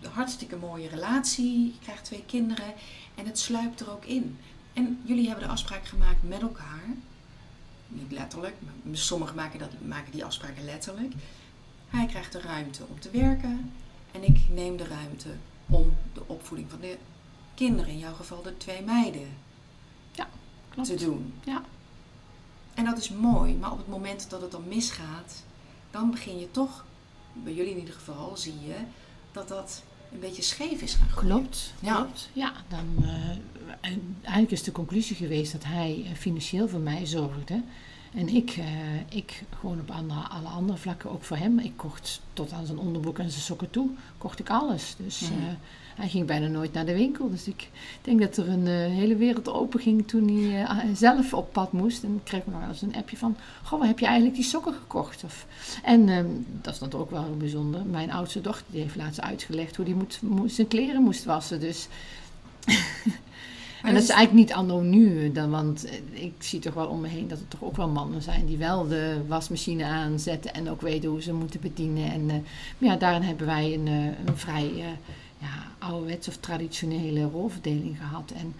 Een hartstikke mooie relatie. Je krijgt twee kinderen. En het sluipt er ook in. En jullie hebben de afspraak gemaakt met elkaar. Niet letterlijk, maar sommigen maken, dat, maken die afspraken letterlijk. Hij krijgt de ruimte om te werken. En ik neem de ruimte om de opvoeding van de kinderen, in jouw geval de twee meiden, Klopt. te doen. Ja. En dat is mooi, maar op het moment dat het dan misgaat, dan begin je toch, bij jullie in ieder geval, zie je dat dat een beetje scheef is gaan groeien. Klopt, Ja. klopt. Ja, dan, eh, en eigenlijk is de conclusie geweest dat hij eh, financieel voor mij zorgde. En ik, eh, ik gewoon op andere, alle andere vlakken ook voor hem. Ik kocht tot aan zijn onderbroek en zijn sokken toe, kocht ik alles. Dus Mhm. Hij ging bijna nooit naar de winkel. Dus ik denk dat er een eh, hele wereld open ging toen hij eh, zelf op pad moest. En ik kreeg nog wel eens een appje van, goh, waar heb je eigenlijk die sokken gekocht? Of, en ehm, dat is dan ook wel heel bijzonder. Mijn oudste dochter die heeft laatst uitgelegd hoe hij zijn kleren moest wassen. Dus en dat is eigenlijk niet anno nu, dan, want eh, ik zie toch wel om me heen dat er toch ook wel mannen zijn die wel de wasmachine aanzetten en ook weten hoe ze moeten bedienen. En maar ja, daarin hebben wij een, een vrij ja, ouderwets of traditionele rolverdeling gehad. En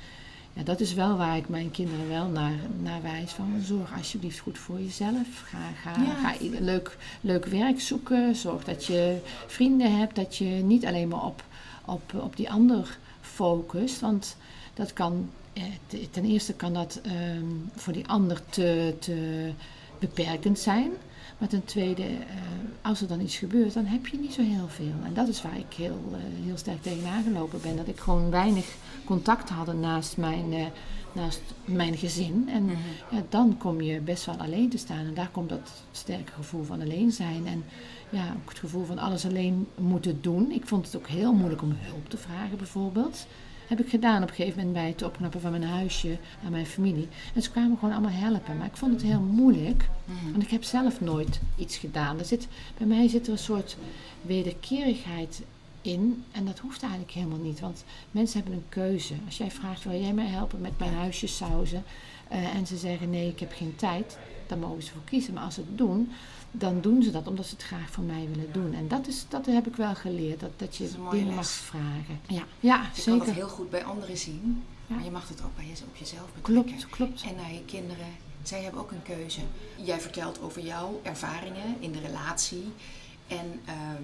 ja, dat is wel waar ik mijn kinderen wel naar, naar wijs van zorg alsjeblieft goed voor jezelf. Ga, ga, Ja. ga leuk, leuk werk zoeken. Zorg dat je vrienden hebt, dat je niet alleen maar op, op, op die ander focust. Want dat kan, eh, te- ten eerste kan dat ehm, voor die ander te, te beperkend zijn. Maar ten tweede, eh, als er dan iets gebeurt, dan heb je niet zo heel veel. En dat is waar ik heel, eh, heel sterk tegenaan gelopen ben. Dat ik gewoon weinig contact had naast mijn, eh, naast mijn gezin. En Mhm. ja, dan kom je best wel alleen te staan. En daar komt dat sterke gevoel van alleen zijn. En ja, ook het gevoel van alles alleen moeten doen. Ik vond het ook heel moeilijk om hulp te vragen bijvoorbeeld. Heb ik gedaan op een gegeven moment bij het opknappen van mijn huisje aan mijn familie. En ze kwamen gewoon allemaal helpen. Maar ik vond het heel moeilijk. Mhm. Want ik heb zelf nooit iets gedaan. Er zit, bij mij zit er een soort wederkerigheid in. En dat hoeft eigenlijk helemaal niet, want mensen hebben een keuze. Als jij vraagt, wil jij mij helpen met mijn huisje sausen? Uh, en ze zeggen, nee, ik heb geen tijd. Dan mogen ze voor kiezen. Maar als ze het doen, dan doen ze dat omdat ze het graag voor mij willen doen. En dat, is, dat heb ik wel geleerd, dat, dat je dat dingen mag vragen. Ja, ja je zeker. kan het heel goed bij anderen zien, maar je mag het ook bij je, op jezelf betrekken. Klopt, klopt. En naar je kinderen. Zij hebben ook een keuze. Jij vertelt over jouw ervaringen in de relatie. En ehm,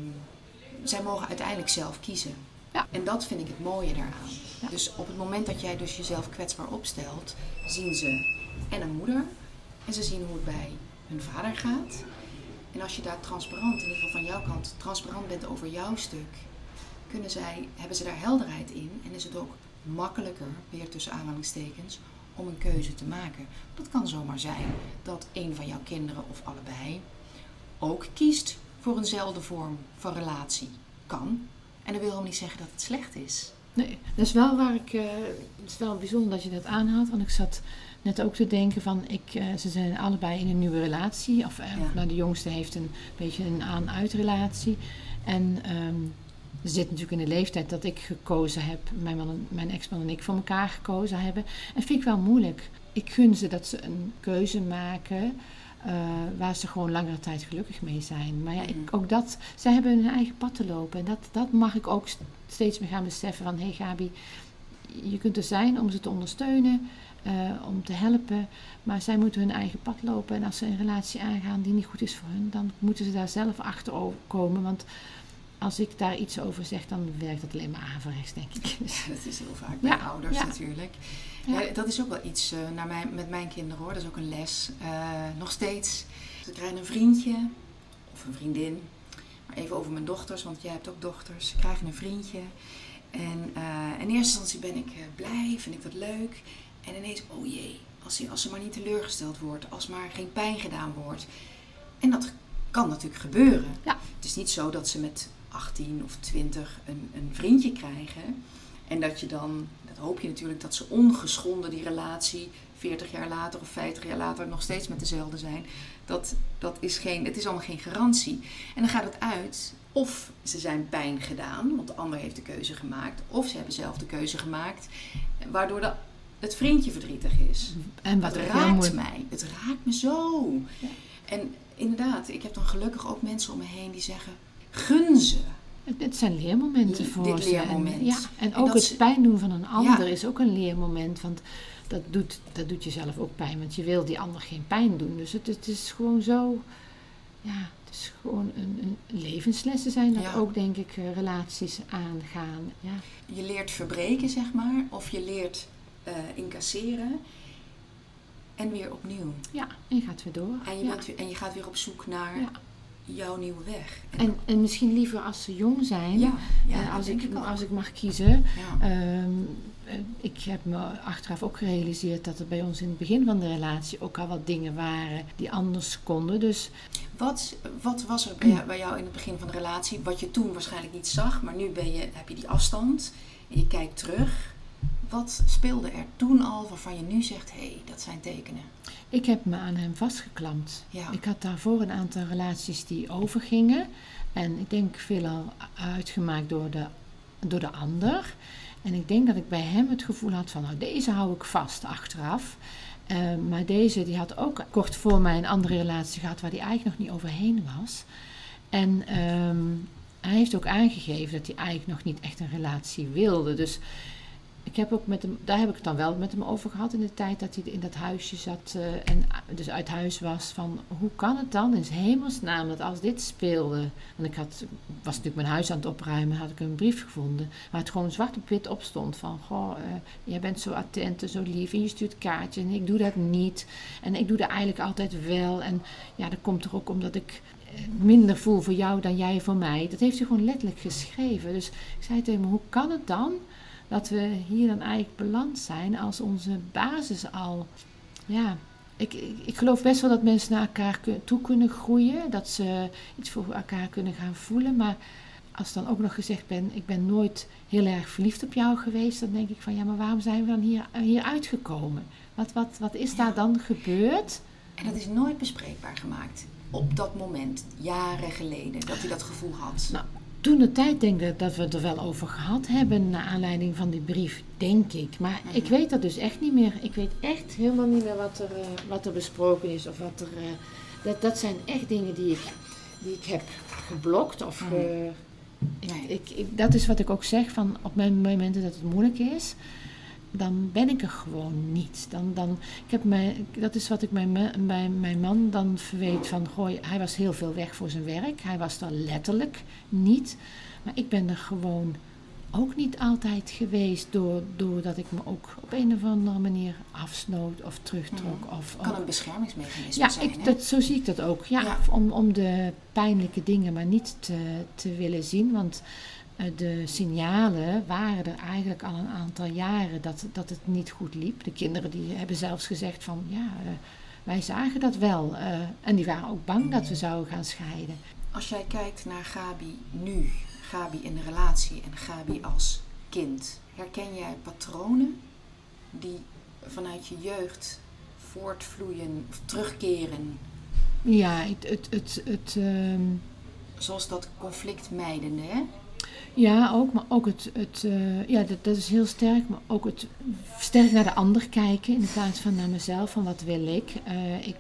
zij mogen uiteindelijk zelf kiezen. Ja. En dat vind ik het mooie daaraan. Dus op het moment dat jij dus jezelf kwetsbaar opstelt, zien ze en een moeder. En ze zien hoe het bij hun vader gaat. En als je daar transparant, in ieder geval van jouw kant, transparant bent over jouw stuk, kunnen zij, hebben ze daar helderheid in en is het ook makkelijker, weer tussen aanhalingstekens, om een keuze te maken. Dat kan zomaar zijn dat een van jouw kinderen of allebei ook kiest voor eenzelfde vorm van relatie. Kan. En dat wil helemaal niet zeggen dat het slecht is. Nee, dat is wel waar ik. Uh, het is wel bijzonder dat je dat aanhaalt, want ik zat net ook te denken van, ik, uh, ze zijn allebei in een nieuwe relatie. Of uh, nou, de jongste heeft een beetje een aan-uit relatie. En um, ze zit natuurlijk in de leeftijd dat ik gekozen heb, mijn, man, mijn ex-man en ik voor elkaar gekozen hebben. En vind ik wel moeilijk. Ik gun ze dat ze een keuze maken. Uh, waar ze gewoon langere tijd gelukkig mee zijn. Maar ja, ik, mhm. ook dat, zij hebben hun eigen pad te lopen. En dat, dat mag ik ook steeds meer gaan beseffen van, hé hey Gabi, je kunt er zijn om ze te ondersteunen. Uh, om te helpen. Maar zij moeten hun eigen pad lopen. En als ze een relatie aangaan die niet goed is voor hun, dan moeten ze daar zelf achter komen. Want als ik daar iets over zeg, dan werkt het alleen maar averechts, denk ik. Ja, dat is heel vaak bij ouders natuurlijk. Ja. dat is ook wel iets uh, naar mijn, met mijn kinderen hoor. Dat is ook een les. Uh, nog steeds. Ze krijgen een vriendje of een vriendin. Maar even over mijn dochters, want jij hebt ook dochters. Ze krijgen een vriendje. En uh, in eerste instantie ben ik blij, vind ik dat leuk. En ineens, oh jee, als ze, als ze maar niet teleurgesteld wordt, als maar geen pijn gedaan wordt. En dat kan natuurlijk gebeuren. Ja. Het is niet zo dat ze met 18 of 20 een, een vriendje krijgen. En dat je dan, dat hoop je natuurlijk, dat ze ongeschonden die relatie 40 jaar later of 50 jaar later nog steeds met dezelfde zijn. Dat, dat is geen, het is allemaal geen garantie. En dan gaat het uit of ze zijn pijn gedaan, want de ander heeft de keuze gemaakt. Of ze hebben zelf de keuze gemaakt, waardoor de het vriendje verdrietig is. En wat raakt mij. Het raakt me zo. Ja. En inderdaad, ik heb dan gelukkig ook mensen om me heen die zeggen: gun ze. Het zijn leermomenten voor dit ze. Leermoment. En, ja, en ook het pijn doen van een ander is ook een leermoment. Want dat doet, dat doet jezelf ook pijn. Want je wil die ander geen pijn doen. Dus het, het is gewoon zo. Ja, het is gewoon een, een levenslessen zijn dat ook, denk ik, eh, relaties aangaan. Ja. Je leert verbreken, zeg maar. Of je leert uh, incasseren. En weer opnieuw. Ja, en je gaat weer door. En je, en je gaat weer op zoek naar jouw nieuwe weg. En, en, en, misschien liever als ze jong zijn. Ja, ja uh, als, ik, ik als ik mag kiezen. Um, ik heb me achteraf ook gerealiseerd dat er bij ons in het begin van de relatie ook al wat dingen waren die anders konden. Dus wat, wat was er bij jou, bij jou in het begin van de relatie, wat je toen waarschijnlijk niet zag, maar nu ben je, heb je die afstand en je kijkt terug. Wat speelde er toen al waarvan je nu zegt, hé, hey, dat zijn tekenen? Ik heb me aan hem vastgeklampt. Ja. Ik had daarvoor een aantal relaties die overgingen. En ik denk veelal uitgemaakt door de, door de ander. En ik denk dat ik bij hem het gevoel had van, nou deze hou ik vast achteraf. Uh, maar deze die had ook kort voor mij een andere relatie gehad waar hij eigenlijk nog niet overheen was. En um, hij heeft ook aangegeven dat hij eigenlijk nog niet echt een relatie wilde. Dus ik heb ook met hem, daar heb ik het dan wel met hem over gehad in de tijd dat hij in dat huisje zat uh, en dus uit huis was. Van hoe kan het dan in hemelsnaam dat als dit speelde. Want ik had, was natuurlijk mijn huis aan het opruimen, had ik een brief gevonden waar het gewoon zwart op wit op stond. Van goh, uh, jij bent zo attent en zo lief en je stuurt kaartjes en ik doe dat niet. En ik doe dat eigenlijk altijd wel. En ja, dat komt er ook omdat ik eh, minder voel voor jou dan jij voor mij. Dat heeft hij gewoon letterlijk geschreven. Dus ik zei tegen hem, hoe kan het dan? Dat we hier dan eigenlijk beland zijn als onze basis al. Ja, ik, ik geloof best wel dat mensen naar elkaar toe kunnen groeien, dat ze iets voor elkaar kunnen gaan voelen. Maar als dan ook nog gezegd ben, ik ben nooit heel erg verliefd op jou geweest, dan denk ik van ja, maar waarom zijn we dan hier, hier uitgekomen? Wat, wat, wat is daar dan gebeurd? En dat is nooit bespreekbaar gemaakt op dat moment, jaren geleden, dat hij dat gevoel had. Nou, toen de tijd denk ik dat we het er wel over gehad hebben naar aanleiding van die brief, denk ik. Maar ik weet dat dus echt niet meer. Ik weet echt helemaal niet meer wat er, eh, wat er besproken is of wat er. eh, dat, dat zijn echt dingen die ik, die ik heb geblokt of. Ge- ik, Nee. ik, ik- dat is wat ik ook zeg van op mijn momenten dat het moeilijk is. Dan ben ik er gewoon niet. Dan, dan, ik heb mijn, dat is wat ik mijn, mijn, mijn man dan verweet van, gooi, hij was heel veel weg voor zijn werk. Hij was er letterlijk niet. Maar ik ben er gewoon ook niet altijd geweest door, doordat ik me ook op een of andere manier afsnoot of terugtrok. Of, Kan een beschermingsmechanisme ja, zijn, dat, zo zie ik dat ook. Ja, Ja. Om, om de pijnlijke dingen maar niet te, te willen zien. Want de signalen waren er eigenlijk al een aantal jaren dat, dat het niet goed liep. De kinderen die hebben zelfs gezegd van ja, eh, wij zagen dat wel. eh, en die waren ook bang dat we zouden gaan scheiden. Als jij kijkt naar Gabi nu, Gabi in de relatie en Gabi als kind, herken jij patronen die vanuit je jeugd voortvloeien of terugkeren? Ja, het, het, het, het, ehm, Zoals dat conflictmijdende, hè? Ja, ook, maar ook het, het eh, ja, dat, dat is heel sterk, maar ook het sterk naar de ander kijken in plaats van naar mezelf, van wat wil ik. Eh, ik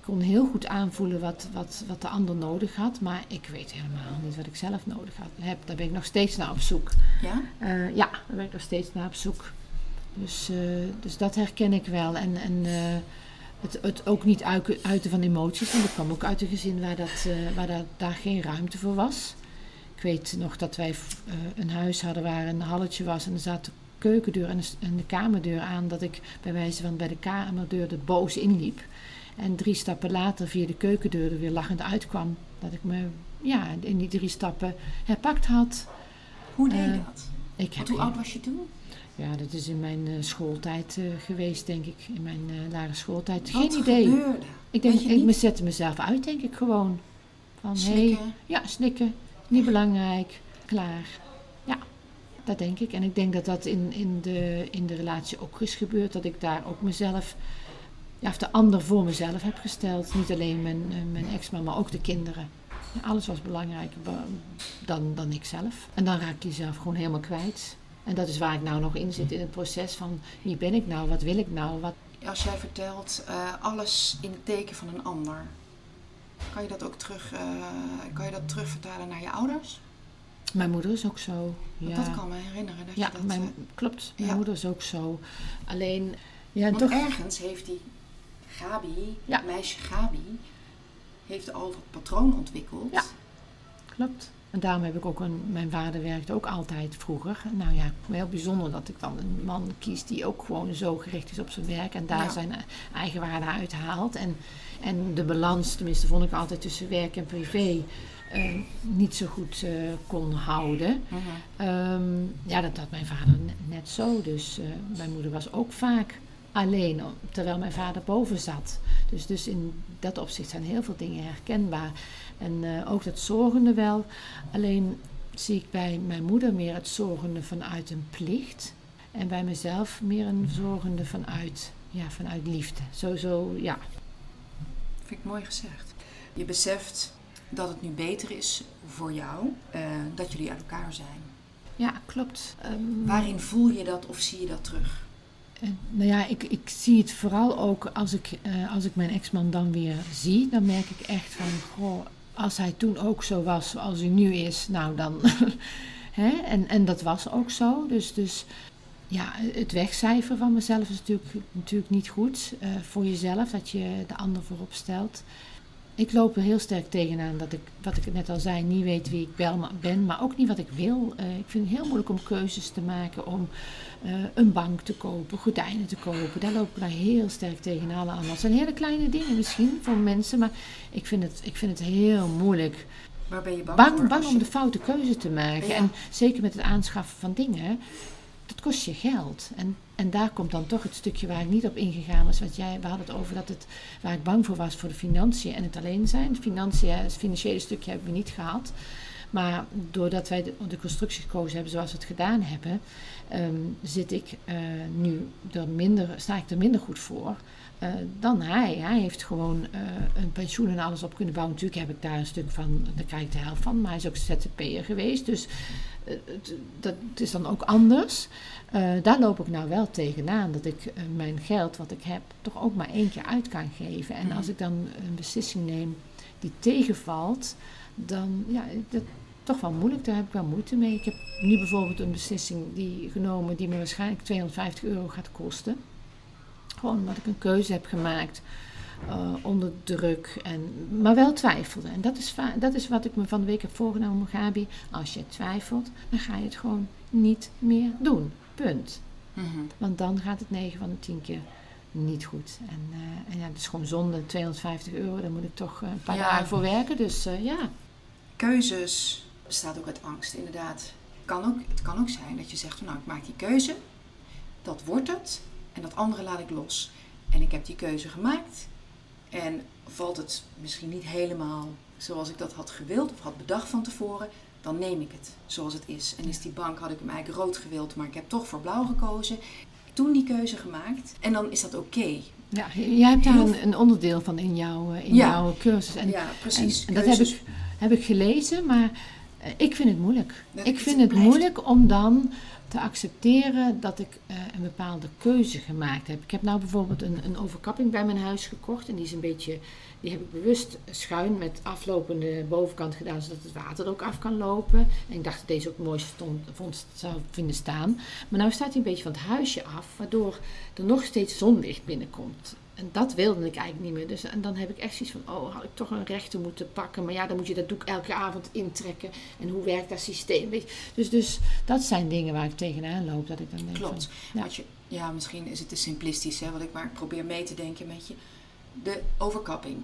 kon heel goed aanvoelen wat, wat, wat de ander nodig had, maar ik weet helemaal niet wat ik zelf nodig had, heb. Daar ben ik nog steeds naar op zoek. Ja? Eh, ja, daar ben ik nog steeds naar op zoek. Dus, dus dat herken ik wel. En, en het, het ook niet uiten, van emoties, want ik kwam ook uit een gezin waar, dat, waar dat, daar geen ruimte voor was. Ik weet nog dat wij eh, een huis hadden waar een halletje was en er zat de keukendeur en de, s- en de kamerdeur aan. Dat ik bij wijze van bij de kamerdeur er boos inliep. En drie stappen later via de keukendeur er weer lachend uitkwam. Dat ik me ja, in die drie stappen herpakt had. Hoe deed je Eh, dat? Ik heb hoe oud was je toen? ja, dat is in mijn eh, schooltijd geweest, denk ik. In mijn lagere schooltijd. Wat Geen idee. gebeurde? Ik denk, ik zette mezelf uit, denk ik gewoon. Van, hey, ja, snikken. Niet belangrijk. Klaar. Ja, dat denk ik. En ik denk dat dat in, in, de, in de relatie ook is gebeurd. Dat ik daar ook mezelf, ja, of de ander voor mezelf heb gesteld. Niet alleen mijn, eh, mijn ex-man, maar ook de kinderen. Alles was belangrijker dan, dan ik zelf. En dan raak je jezelf gewoon helemaal kwijt. En dat is waar ik nou nog in zit in het proces van wie ben ik nou, wat wil ik nou, wat, Als jij vertelt eh, alles in het teken van een ander, kan je dat ook terug, eh, kan je dat terugvertalen naar je ouders? Mijn moeder is ook zo. Ja, dat kan me herinneren. Dat ja je dat, mijn, eh, klopt. Mijn ja. moeder is ook zo. Alleen, ja, want toch. ergens heeft die Gabi, Ja. meisje Gabi, heeft al dat patroon ontwikkeld. Klopt. En daarom heb ik ook een. Mijn vader werkte ook altijd vroeger. Nou ja, heel bijzonder dat ik dan een man kies die ook gewoon zo gericht is op zijn werk en daar Ja. zijn eigen waarde uit haalt. En, en de balans, tenminste, vond ik altijd tussen werk en privé. eh, niet zo goed eh, kon houden. Mhm. Ehm, ja, dat had mijn vader ne- net zo. Dus eh, mijn moeder was ook vaak alleen, terwijl mijn vader boven zat. Dus, dus in dat opzicht zijn heel veel dingen herkenbaar. En eh, ook dat zorgende wel. Alleen zie ik bij mijn moeder meer het zorgende vanuit een plicht. En bij mezelf meer een zorgende vanuit, ja, vanuit liefde. Zo, zo, ja. Vind ik mooi gezegd. Je beseft dat het nu beter is voor jou eh, dat jullie uit elkaar zijn. Ja, klopt. Ehm, Waarin voel je dat of zie je dat terug? Nou ja, ik, ik zie het vooral ook als ik, eh, als ik mijn ex-man dan weer zie. Dan merk ik echt van, goh, als hij toen ook zo was zoals hij nu is, nou dan. Hè? En, en dat was ook zo. Dus, dus ja, het wegcijferen van mezelf is natuurlijk, natuurlijk niet goed eh, voor jezelf, dat je de ander voorop stelt. Ik loop er heel sterk tegenaan dat ik, wat ik net al zei, niet weet wie ik ben, maar ook niet wat ik wil. Eh, ik vind het heel moeilijk om keuzes te maken, om eh, een bank te kopen, gordijnen te kopen. Daar loop ik daar heel sterk tegenaan aan. Dat zijn hele kleine dingen misschien voor mensen, maar ik vind het, ik vind het heel moeilijk. Waar ben je bang, Bang, voor? bang om de foute keuze te maken. Ja. En zeker met het aanschaffen van dingen, dat kost je geld. En, en daar komt dan toch het stukje waar ik niet op ingegaan was. Want jij, we hadden het over dat het, waar ik bang voor was voor de financiën en het alleen zijn. Het financiën, het financiële stukje hebben we niet gehad. Maar doordat wij de, de constructie gekozen hebben zoals we het gedaan hebben, ehm, zit ik uh, nu er minder, sta ik er minder goed voor. Uh, dan hij. Hij heeft gewoon uh, een pensioen en alles op kunnen bouwen. Natuurlijk heb ik daar een stuk van, daar krijg ik de helft van. Maar hij is ook ZZP'er geweest. Dus uh, dat is dan ook anders. daar loop ik nou wel tegenaan. Dat ik mijn geld wat ik heb toch ook maar één keer uit kan geven. En als ik dan een beslissing neem die tegenvalt, dan ja, dat toch wel moeilijk. Daar heb ik wel moeite mee. Ik heb nu bijvoorbeeld een beslissing die genomen die me waarschijnlijk 250 euro gaat kosten. Gewoon omdat ik een keuze heb gemaakt uh, onder druk, en, maar wel twijfelde. En dat is, dat is wat ik me van de week heb voorgenomen, Gabi. Als je twijfelt, dan ga je het gewoon niet meer doen. Punt. Mm -hmm. Want dan gaat het 9 van de 10 keer niet goed. En, uh, en ja, het is gewoon zonde, 250 euro, daar moet ik toch een paar ja. dagen voor werken. Dus uh, ja. Keuzes bestaat ook uit angst, inderdaad. Kan ook, het kan ook zijn dat je zegt, van, nou ik maak die keuze, dat wordt het en dat andere laat ik los. En ik heb die keuze gemaakt en valt het misschien niet helemaal zoals ik dat had gewild of had bedacht van tevoren, dan neem ik het zoals het is. En is die bank, had ik hem eigenlijk rood gewild, maar ik heb toch voor blauw gekozen. Toen die keuze gemaakt en dan is dat oké. Okay. Ja, jij hebt daar een, een, onderdeel van in jouw, in ja. jouw cursus. En, ja, precies. En, en dat heb ik, heb ik gelezen, maar ik vind het moeilijk. Dat ik vind het blijft. moeilijk om dan te accepteren dat ik uh, een bepaalde keuze gemaakt heb. Ik heb nou bijvoorbeeld een, een, overkapping bij mijn huis gekocht. En die is een beetje, die heb ik bewust schuin met aflopende bovenkant gedaan, zodat het water er ook af kan lopen. En ik dacht dat deze ook mooi stond, vond, zou vinden staan. Maar nu staat hij een beetje van het huisje af, waardoor er nog steeds zonlicht binnenkomt. En dat wilde ik eigenlijk niet meer. Dus, en dan heb ik echt zoiets van, oh, had ik toch een rechter moeten pakken. Maar ja, dan moet je dat doek elke avond intrekken. En hoe werkt dat systeem? Dus, dus dat zijn dingen waar ik tegenaan loop. Dat ik dan denk Klopt. Van, ja. Je, ja, misschien is het te simplistisch, hè, wat ik maar probeer mee te denken met je. De overkapping.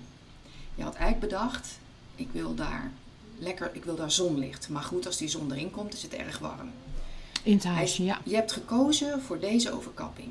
Je had eigenlijk bedacht, ik wil daar lekker, ik wil daar zonlicht. Maar goed, als die zon erin komt, is het erg warm. In het huisje, ja. Je hebt gekozen voor deze overkapping.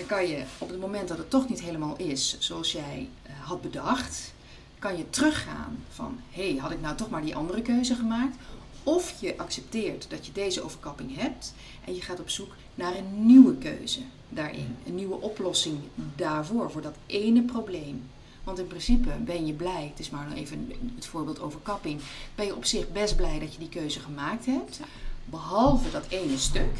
Dan kan je op het moment dat het toch niet helemaal is zoals jij uh, had bedacht, kan je teruggaan van hé, hey, had ik nou toch maar die andere keuze gemaakt? Of je accepteert dat je deze overkapping hebt en je gaat op zoek naar een nieuwe keuze daarin. Een nieuwe oplossing daarvoor, voor dat ene probleem. Want in principe ben je blij, het is maar nog even het voorbeeld overkapping, ben je op zich best blij dat je die keuze gemaakt hebt. Behalve dat ene stuk,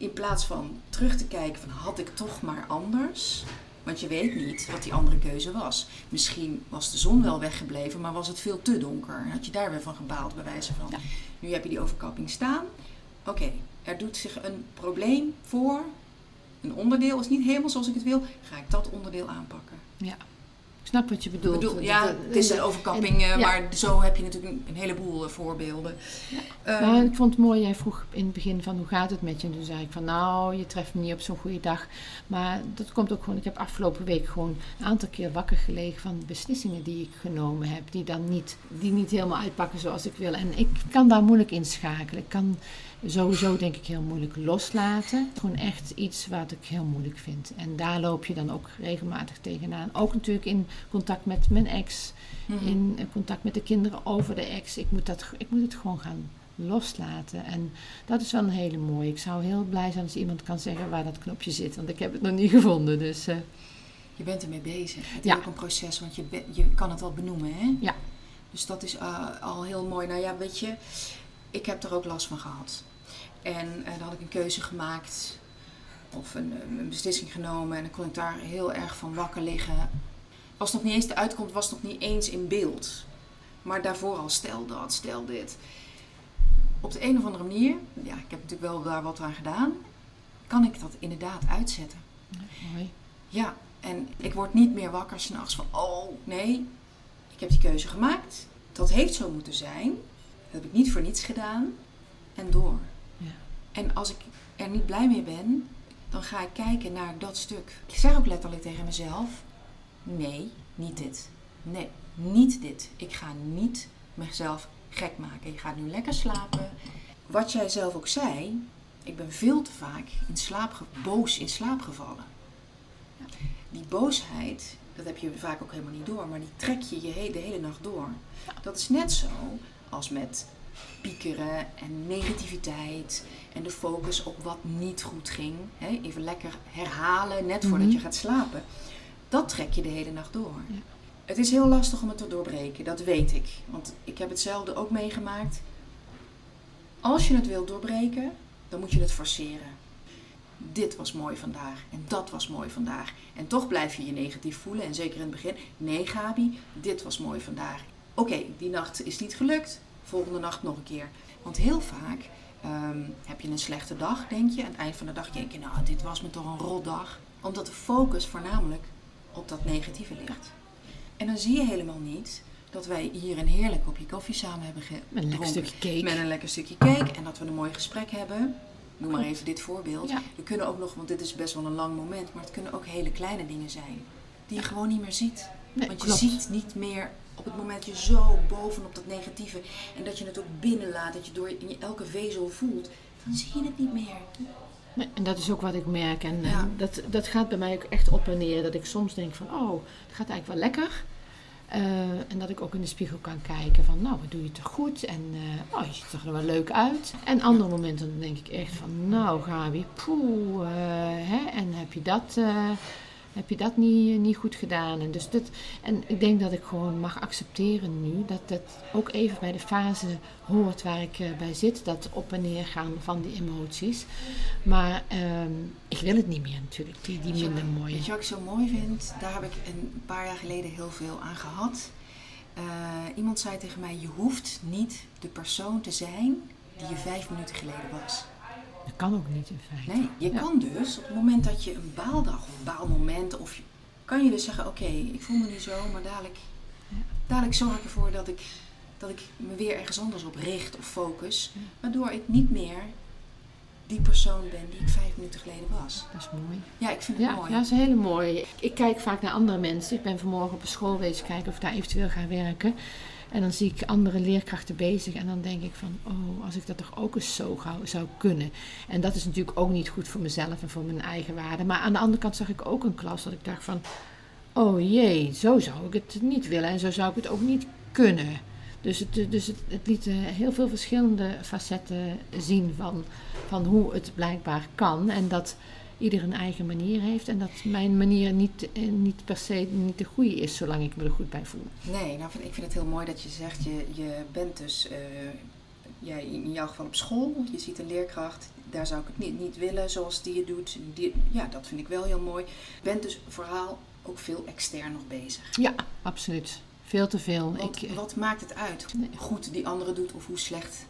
in plaats van terug te kijken van had ik toch maar anders. Want je weet niet wat die andere keuze was. Misschien was de zon wel weggebleven, maar was het veel te donker. Had je daar weer van gebaald, bij wijze van. Ja. Nu heb je die overkapping staan. Oké, er doet zich een probleem voor. Een onderdeel is niet helemaal zoals ik het wil. Ga ik dat onderdeel aanpakken? Ja snap wat je bedoelt. Bedoel, ja, het is een overkapping, en, maar zo heb je natuurlijk een, een heleboel uh, voorbeelden. Ja. Um, ik vond het mooi, jij vroeg in het begin van hoe gaat het met je? En toen zei ik van nou, je treft me niet op zo'n goede dag. Maar dat komt ook gewoon, ik heb afgelopen week gewoon een aantal keer wakker gelegen van beslissingen die ik genomen heb. Die dan niet, die niet helemaal uitpakken zoals ik wil. En ik kan daar moeilijk inschakelen. Ik kan sowieso denk ik heel moeilijk loslaten. Gewoon echt iets wat ik heel moeilijk vind. En daar loop je dan ook regelmatig tegenaan. Ook natuurlijk in contact met mijn ex. Mhm. In contact met de kinderen over de ex. Ik moet, dat, ik moet het gewoon gaan loslaten. En dat is wel een hele mooie. Ik zou heel blij zijn als iemand kan zeggen waar dat knopje zit. Want ik heb het nog niet gevonden. Dus, uh, je bent ermee bezig. Het is ook een proces, want je, je kan het wel benoemen, hè? Ja. Dus dat is uh, al heel mooi. Nou ja, weet je, ik heb er ook last van gehad. En uh, dan had ik een keuze gemaakt of een, een, beslissing genomen en dan kon ik daar heel erg van wakker liggen. Was nog niet eens de uitkomst, was nog niet eens in beeld. Maar daarvoor al stel dat, stel dit. Op de een of andere manier, ja, ik heb natuurlijk wel daar wat aan gedaan, kan ik dat inderdaad uitzetten. mooi. Ja, en ik word niet meer wakker s'nachts van, oh nee, ik heb die keuze gemaakt. Dat heeft zo moeten zijn. Dat heb ik niet voor niets gedaan. En door. En als ik er niet blij mee ben, dan ga ik kijken naar dat stuk. Ik zeg ook letterlijk tegen mezelf: nee, niet dit. Nee, niet dit. Ik ga niet mezelf gek maken. Je gaat nu lekker slapen. Wat jij zelf ook zei, ik ben veel te vaak in slaap, boos in slaap gevallen. Die boosheid, dat heb je vaak ook helemaal niet door, maar die trek je, je de hele nacht door. Dat is net zo als met piekeren en negativiteit en de focus op wat niet goed ging. Hè? Even lekker herhalen net voordat Mhm. je gaat slapen. Dat trek je de hele nacht door. Ja. Het is heel lastig om het te doorbreken, dat weet ik. Want ik heb hetzelfde ook meegemaakt. Als je het wilt doorbreken, dan moet je het forceren. Dit was mooi vandaag en dat was mooi vandaag. En toch blijf je je negatief voelen. En zeker in het begin, nee Gabi, dit was mooi vandaag. Oké, die nacht is niet gelukt. Volgende nacht nog een keer. Want heel vaak ehm, heb je een slechte dag, denk je. Aan het eind van de dag denk je, nou, dit was me toch een rotdag. Omdat de focus voornamelijk op dat negatieve ligt. En dan zie je helemaal niet dat wij hier een heerlijk kopje koffie samen hebben Met een lekker gedronken. stukje cake. Met een lekker stukje cake en dat we een mooi gesprek hebben. Noem maar even dit voorbeeld. Ja. Er kunnen ook nog, want dit is best wel een lang moment, maar het kunnen ook hele kleine dingen zijn. Die je gewoon niet meer ziet. Nee, Want je klopt. ziet niet meer op het moment dat je zo bovenop dat negatieve en dat je het ook binnenlaat, dat je door in je elke vezel voelt, dan zie je het niet meer. Nee, En dat is ook wat ik merk. En eh, Ja. dat, dat gaat bij mij ook echt op en neer. Dat ik soms denk van, oh, het gaat eigenlijk wel lekker. Eh, en dat ik ook in de spiegel kan kijken van, nou, wat doe je toch goed? En eh, oh, je ziet er wel leuk uit. En andere momenten dan denk ik echt van, nou Gabi, poeh, eh, hè? en heb je dat, heb je dat niet, niet goed gedaan? En, dus dit, en ik denk dat ik gewoon mag accepteren nu dat dat ook even bij de fase hoort waar ik eh, bij zit. Dat op en neer gaan van die emoties. Maar ehm, ik wil het niet meer natuurlijk, die, die minder wat- mooie. Weet je wat ik zo mooi vind? Daar heb ik een paar jaar geleden heel veel aan gehad. Eh, iemand zei tegen mij, je hoeft niet de persoon te zijn die je vijf minuten geleden was. Dat kan ook niet in feite. Nee, je Ja. kan dus op het moment dat je een baaldag of een baalmoment of je, kan je dus zeggen, oké, ik voel me niet zo, maar dadelijk, dadelijk zorg ik ervoor dat ik, dat ik me weer ergens anders op richt of focus, Ja. waardoor ik niet meer die persoon ben die ik vijf minuten geleden was. Dat is mooi. Ja, ik vind het Ja, mooi. ja, dat is heel mooi. Ik kijk vaak naar andere mensen. Ik ben vanmorgen op een school wezen kijken of ik daar eventueel ga werken. En dan zie ik andere leerkrachten bezig. En dan denk ik van, oh, als ik dat toch ook eens zo gauw zou kunnen. En dat is natuurlijk ook niet goed voor mezelf en voor mijn eigen waarde. Maar aan de andere kant zag ik ook een klas dat ik dacht van, oh jee, zo zou ik het niet willen. En zo zou ik het ook niet kunnen. Dus het, dus het, het liet eh, heel veel verschillende facetten zien van, van hoe het blijkbaar kan. En dat ieder een eigen manier heeft. En dat mijn manier niet, eh, niet per se niet de goede is, zolang ik me er goed bij voel. Nee, nou, ik vind het heel mooi dat je zegt, je, je bent dus, jij, in jouw geval op school, je ziet een leerkracht, daar zou ik het niet, niet willen zoals die het doet. Die, ja, dat vind ik wel heel mooi. Je bent dus vooral ook veel extern nog bezig. Ja, absoluut. Veel te veel. Want ik, eh, wat maakt het uit Nee. hoe goed die andere doet of hoe slecht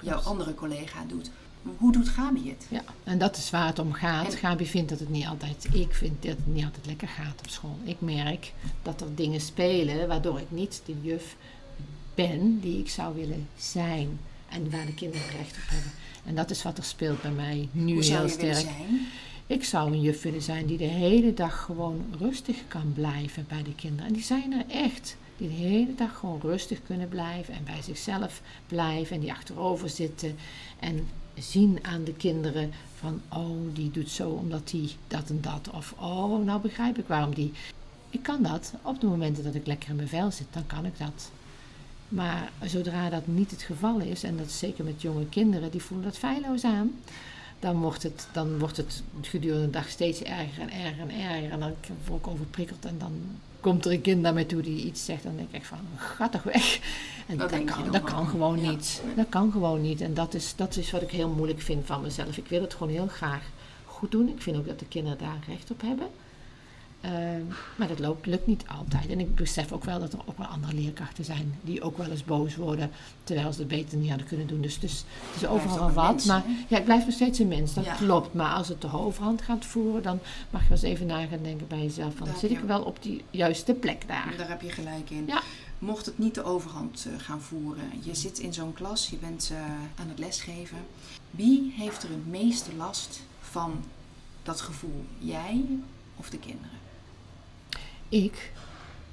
jouw andere collega doet? Hoe doet Gabi het? ja, en dat is waar het om gaat. En- Gabi vindt dat het niet altijd, ik vind dat het niet altijd lekker gaat op school. Ik merk dat er dingen spelen waardoor ik niet de juf ben die ik zou willen zijn. En waar de kinderen recht op hebben. En dat is wat er speelt bij mij nu hoe heel sterk. zijn? Ik zou een juf willen zijn die de hele dag gewoon rustig kan blijven bij de kinderen. En die zijn er echt. Die de hele dag gewoon rustig kunnen blijven en bij zichzelf blijven. En die achterover zitten en zien aan de kinderen van... Oh, die doet zo omdat die dat en dat. Of oh, nou begrijp ik waarom die... Ik kan dat. Op de momenten dat ik lekker in mijn vel zit, dan kan ik dat. Maar zodra dat niet het geval is, en dat is zeker met jonge kinderen, die voelen dat feilloos aan dan wordt het, dan wordt het gedurende de dag steeds erger en erger en erger. En dan word ik overprikkeld en dan komt er een kind naar mij toe die iets zegt. Dan denk ik echt van, ga toch weg. En Dat kan, dat kan gewoon Ja. niet. Dat kan gewoon niet. En dat is, dat is wat ik heel moeilijk vind van mezelf. Ik wil het gewoon heel graag goed doen. Ik vind ook dat de kinderen daar recht op hebben. Ehm, maar dat loopt, lukt niet altijd. En ik besef ook wel dat er ook wel andere leerkrachten zijn die ook wel eens boos worden terwijl ze het beter niet hadden kunnen doen. Dus, dus het is overal wel wat. mens, maar ja, ik blijf nog steeds een mens, dat Ja. klopt. Maar als het de overhand gaat voeren, dan mag je wel eens even na gaan denken bij jezelf: van, Daar zit ik wel op die juiste plek daar? Daar heb je gelijk in. Ja. Mocht het niet de overhand eh, gaan voeren, je zit in zo'n klas, je bent eh, aan het lesgeven. Wie heeft er het meeste last van dat gevoel? Jij of de kinderen? Ik.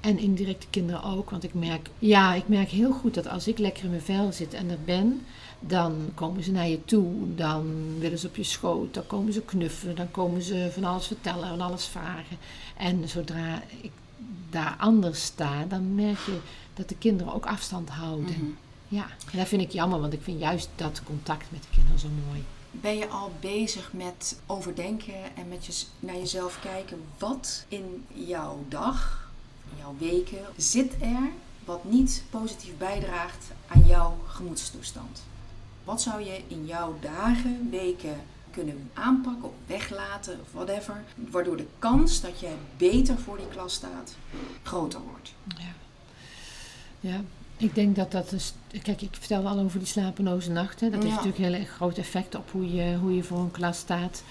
En indirect de kinderen ook. Want ik merk, ja, ik merk heel goed dat als ik lekker in mijn vel zit en er ben, dan komen ze naar je toe. Dan willen ze op je schoot. Dan komen ze knuffelen. Dan komen ze van alles vertellen en alles vragen. En zodra ik daar anders sta, dan merk je dat de kinderen ook afstand houden. Mhm. Ja, en dat vind ik jammer, want ik vind juist dat contact met de kinderen zo mooi. Ben je al bezig met overdenken en met je, naar jezelf kijken wat in jouw dag, in jouw weken, zit er wat niet positief bijdraagt aan jouw gemoedstoestand? Wat zou je in jouw dagen, weken kunnen aanpakken of weglaten of whatever, waardoor de kans dat jij beter voor die klas staat groter wordt? Ja. Ja, ik denk dat dat is. Kijk, ik vertelde al over die slapeloze nachten. Dat heeft natuurlijk een heel groot effect op hoe je, hoe je voor een klas staat.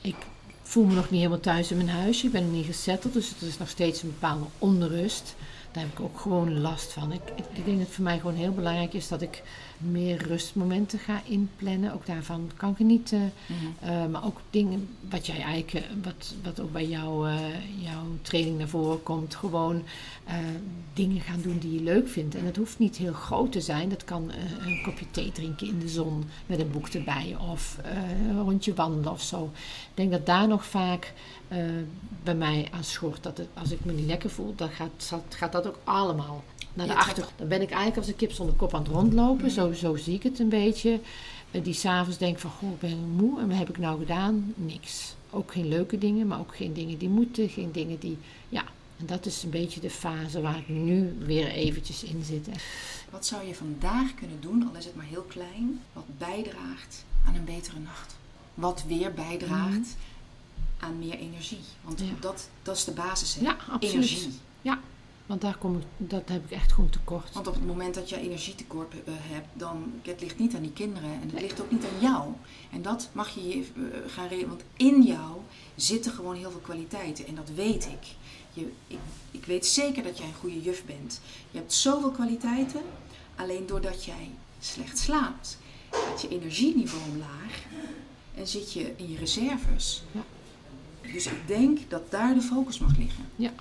Ik voel me nog niet helemaal thuis in mijn huisje. Ik ben nog niet gezetteld, dus het is nog steeds een bepaalde onrust. Daar heb ik ook gewoon last van. Ik, ik, ik denk dat het voor mij gewoon heel belangrijk is dat ik meer rustmomenten ga inplannen. Ook daarvan kan genieten. Uh, maar ook dingen wat jij eigenlijk, eh, wat, wat ook bij jou, uh, jouw training naar voren komt, gewoon uh, dingen gaan doen die je leuk vindt. En dat hoeft niet heel groot te zijn. Dat kan een kopje thee drinken in de zon met een boek erbij of een rondje wandelen of zo. Ik denk dat daar nog vaak bij mij aan schort. Dat het, als ik me niet lekker voel, dan gaat, gaat dat ook allemaal naar de achter. Dan ben ik eigenlijk als een kip zonder kop aan het rondlopen. Zo, zo zie ik het een beetje. Uh, die s'avonds denk van, goh, ik ben moe. En wat heb ik nou gedaan? Niks. Ook geen leuke dingen, maar ook geen dingen die moeten. Geen dingen die, ja. En dat is een beetje de fase waar ik nu weer eventjes in zit. Wat zou je vandaag kunnen doen, al is het maar heel klein, wat bijdraagt aan een betere nacht? Wat weer bijdraagt mm. aan meer energie? Want ja. dat, dat is de basis, hè? Ja, absoluut. Energie. Ja, want daar kom ik, dat heb ik echt gewoon tekort. Want op het moment dat je energietekort uh, hebt, dan het ligt niet aan die kinderen en het nee. ligt ook niet aan jou. En dat mag je uh, gaan realiseren, want in jou zitten gewoon heel veel kwaliteiten en dat weet ik. Je, ik. Ik weet zeker dat jij een goede juf bent. Je hebt zoveel kwaliteiten, alleen doordat jij slecht slaapt, gaat je energieniveau omlaag en zit je in je reserves. Ja. Dus ik denk dat daar de focus mag liggen. Ja.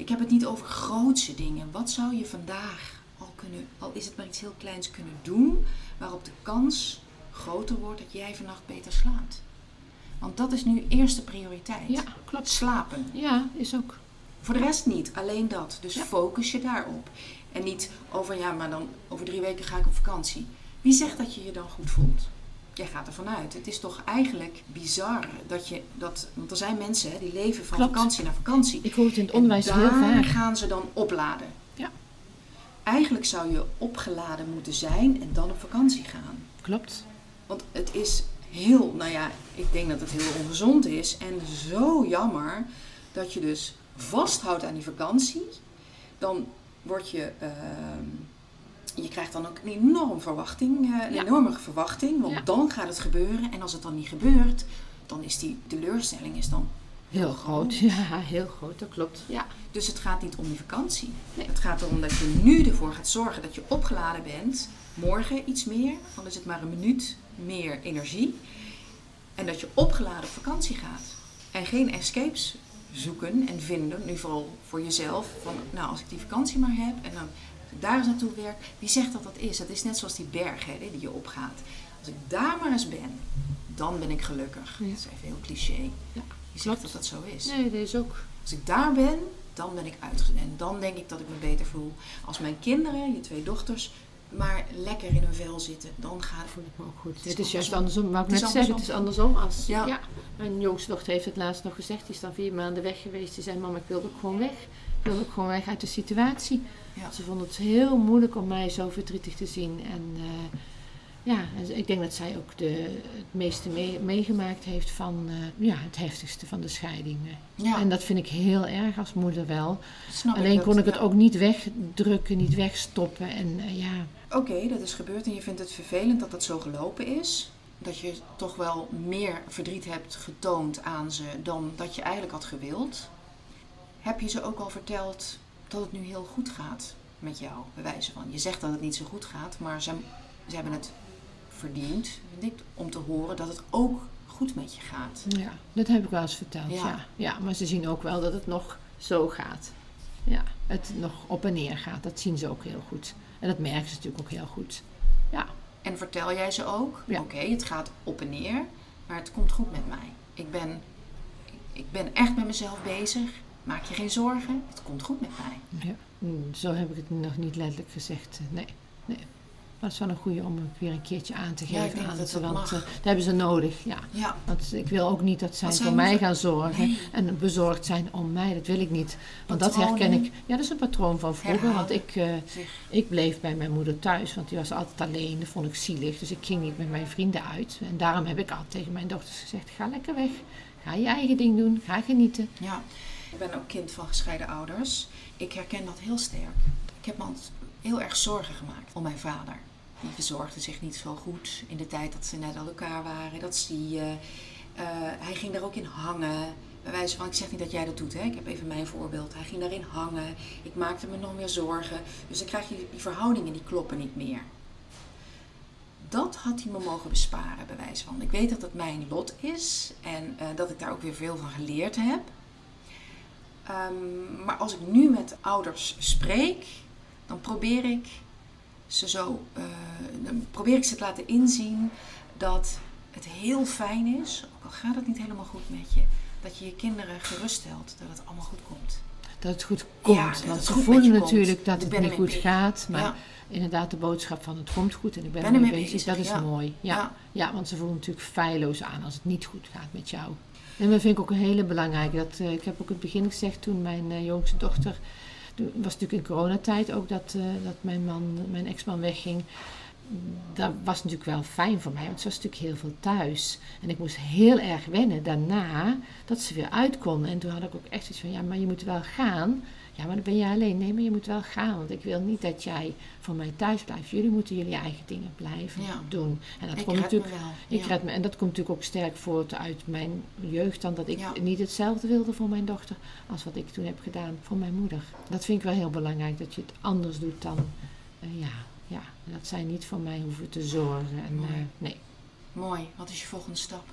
Ik heb het niet over grootse dingen. Wat zou je vandaag al kunnen, al is het maar iets heel kleins, kunnen doen waarop de kans groter wordt dat jij vannacht beter slaapt? Want dat is nu eerste prioriteit. Ja, klopt. Slapen. Ja, is ook. Voor de rest niet, alleen dat. Dus Ja. focus je daarop. En niet over, ja, maar dan over drie weken ga ik op vakantie. Wie zegt dat je je dan goed voelt? Jij gaat ervan uit. Het is toch eigenlijk bizar dat je dat. Want er zijn mensen hè, die leven van Klopt. vakantie naar vakantie. Ik hoor het in het En onderwijs heel daar vaak. gaan ze dan opladen. Ja. Eigenlijk zou je opgeladen moeten zijn en dan op vakantie gaan. Klopt. Want het is heel, nou ja, ik denk dat het heel ongezond is. En zo jammer dat je dus vasthoudt aan die vakantie. Dan word je, ehm, je krijgt dan ook een enorm verwachting, eh, een Ja. enorme verwachting. Want Ja. dan gaat het gebeuren. En als het dan niet gebeurt, dan is die teleurstelling is dan Heel groot. Ja, heel groot. Dat klopt. Ja. Dus het gaat niet om die vakantie. Nee. Het gaat erom dat je nu ervoor gaat zorgen dat je opgeladen bent. Morgen iets meer, dan is het maar een minuut meer energie. En dat je opgeladen op vakantie gaat. En geen escapes zoeken en vinden, nu vooral voor jezelf. Van, nou, als ik die vakantie maar heb en dan daar eens naartoe werk. Wie zegt dat dat is? Dat is net zoals die berg hè, die je opgaat. Als ik daar maar eens ben, dan ben ik gelukkig. Ja. Dat is even heel cliché. Ja, Wie zegt klopt. dat dat zo is? Nee, dat is ook. Als ik daar ben, dan ben ik uitgedaan. En dan denk ik dat ik me beter voel. Als mijn kinderen, je twee dochters, maar lekker in hun vel zitten, dan gaat het. voel ik me ook goed. is Het is juist andersom. Wou ik net is zeggen, het is andersom. Als, Ja. ja. Mijn jongste dochter heeft het laatst nog gezegd. Die is dan vier maanden weg geweest. Die zei, mama, ik wil ook gewoon weg. Ik wil ook gewoon weg uit de situatie. Ja. Ze vond het heel moeilijk om mij zo verdrietig te zien. En eh, ja, en ik denk dat zij ook de, het meeste mee- meegemaakt heeft van eh, ja, het heftigste van de scheiding. Ja, En dat vind ik heel erg als moeder wel. snap Alleen kon ik het ja. ook niet wegdrukken, niet wegstoppen. En eh, ja, Oké, dat is gebeurd en je vindt het vervelend dat dat zo gelopen is. Dat je toch wel meer verdriet hebt getoond aan ze dan dat je eigenlijk had gewild. Heb je ze ook al verteld dat het nu heel goed gaat met jou, bij wijze van? Je zegt dat het niet zo goed gaat, maar ze, ze hebben het verdiend, vind ik, om te horen dat het ook goed met je gaat. Ja, dat heb ik wel eens verteld. Ja. Ja. Ja. maar ze zien ook wel dat het nog zo gaat. Ja, het nog op en neer gaat. Dat zien ze ook heel goed. En dat merken ze natuurlijk ook heel goed. Ja, En vertel jij ze ook, Ja. oké, het gaat op en neer, maar het komt goed met mij. Ik ben, ik ben echt met mezelf bezig. Maak je geen zorgen, het komt goed met mij. ja. Hm, zo heb ik het nog niet letterlijk gezegd. eh, Nee, nee. dat is wel een goede om het weer een keertje aan te Ja, ik geven denk aan dat ze. Want mag. eh, dat hebben ze nodig, ja. Ja, Want ik wil ook niet dat zij voor mij gaan zorgen Nee. en bezorgd zijn om mij. Dat wil ik niet. Want dat herken ik. Ja, dat is een patroon van vroeger. Want ik, eh, ik bleef bij mijn moeder thuis, want die was altijd alleen. Dat vond ik zielig. Dus ik ging niet met mijn vrienden uit. En daarom heb ik altijd tegen mijn dochters gezegd: ga lekker weg. Ga je eigen ding doen. Ga genieten. Ja, ik ben ook kind van gescheiden ouders. Ik herken dat heel sterk. Ik heb me heel erg zorgen gemaakt om mijn vader. Die verzorgde zich niet zo goed in de tijd dat ze net aan elkaar waren. Dat zie je. Eh, hij ging daar ook in hangen. Bij van, ik zeg niet dat jij dat doet, hè? ik heb even mijn voorbeeld. Hij ging daarin hangen. Ik maakte me nog meer zorgen. Dus dan krijg je die verhoudingen die kloppen niet meer. Dat had hij me mogen besparen, bij wijze van. Ik weet dat het mijn lot is en eh, dat ik daar ook weer veel van geleerd heb. Ehm, maar als ik nu met ouders spreek, dan probeer ik ze zo, eh, dan probeer ik ze te laten inzien dat het heel fijn is, ook al gaat het niet helemaal goed met je, dat je je kinderen geruststelt dat het allemaal goed komt. Dat het goed komt. Ja, dat want ze voelen natuurlijk dat het niet goed bezig. gaat. Maar Ja. inderdaad, de boodschap van het komt goed en ik ben, Ben ermee ermee bezig, bezig, dat is ja. mooi. Ja. Ja. Ja. want ze voelen natuurlijk feilloos aan als het niet goed gaat met jou. En dat vind ik ook een hele belangrijke. Dat, eh, ik heb ook in het begin gezegd toen mijn eh, jongste dochter, was natuurlijk in coronatijd ook dat, eh, dat mijn man, mijn ex-man wegging. Dat was natuurlijk wel fijn voor mij, want ze was natuurlijk heel veel thuis. En ik moest heel erg wennen daarna dat ze weer uit kon. En toen had ik ook echt zoiets van, ja, maar je moet wel gaan. Ja, maar dan ben je alleen. Nee, maar je moet wel gaan, want ik wil niet dat jij voor mij thuis blijft. Jullie moeten jullie eigen dingen blijven Ja. doen. En dat ik komt red natuurlijk ik red me, en dat komt natuurlijk ook sterk voort uit mijn jeugd, dan dat ik Ja. niet hetzelfde wilde voor mijn dochter als wat ik toen heb gedaan voor mijn moeder. Dat vind ik wel heel belangrijk, dat je het anders doet dan, eh, ja, ja. En dat zij niet voor mij hoeven te zorgen. En, Mooi. eh, nee. Mooi. Wat is je volgende stap?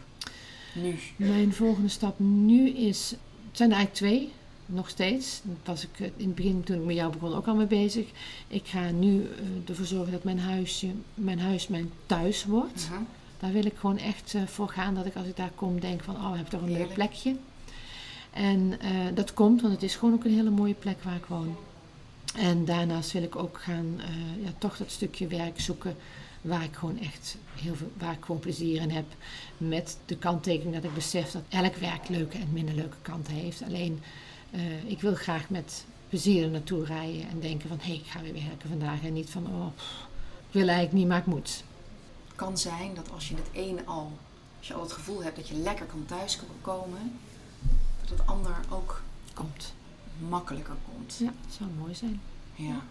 Nu. Mijn volgende stap nu is, het zijn er eigenlijk twee, nog steeds. Daar was ik eh, in het begin, toen ik met jou begon, ook al mee bezig. Ik ga nu eh, ervoor zorgen dat mijn, huisje, mijn huis mijn thuis wordt. Daar wil ik gewoon echt eh, voor gaan. Dat ik als ik daar kom denk van, oh, ik heb toch een leuk plekje. En dat komt, want het is gewoon ook een hele mooie plek waar ik woon. En daarnaast wil ik ook gaan, ja, toch dat stukje werk zoeken waar ik gewoon echt heel veel, waar ik gewoon plezier in heb. Met de kanttekening dat ik besef dat elk werk leuke en minder leuke kanten heeft. Alleen, eh, ik wil graag met plezier er naartoe rijden en denken van, hé, hey, ik ga weer werken vandaag. En niet van, oh, pff, ik wil eigenlijk niet, maar ik moet. kan zijn dat als je het een al, als je al het gevoel hebt dat je lekker kan thuiskomen, dat het ander ook Komt. makkelijker komt. Ja, dat zou mooi zijn. Ja.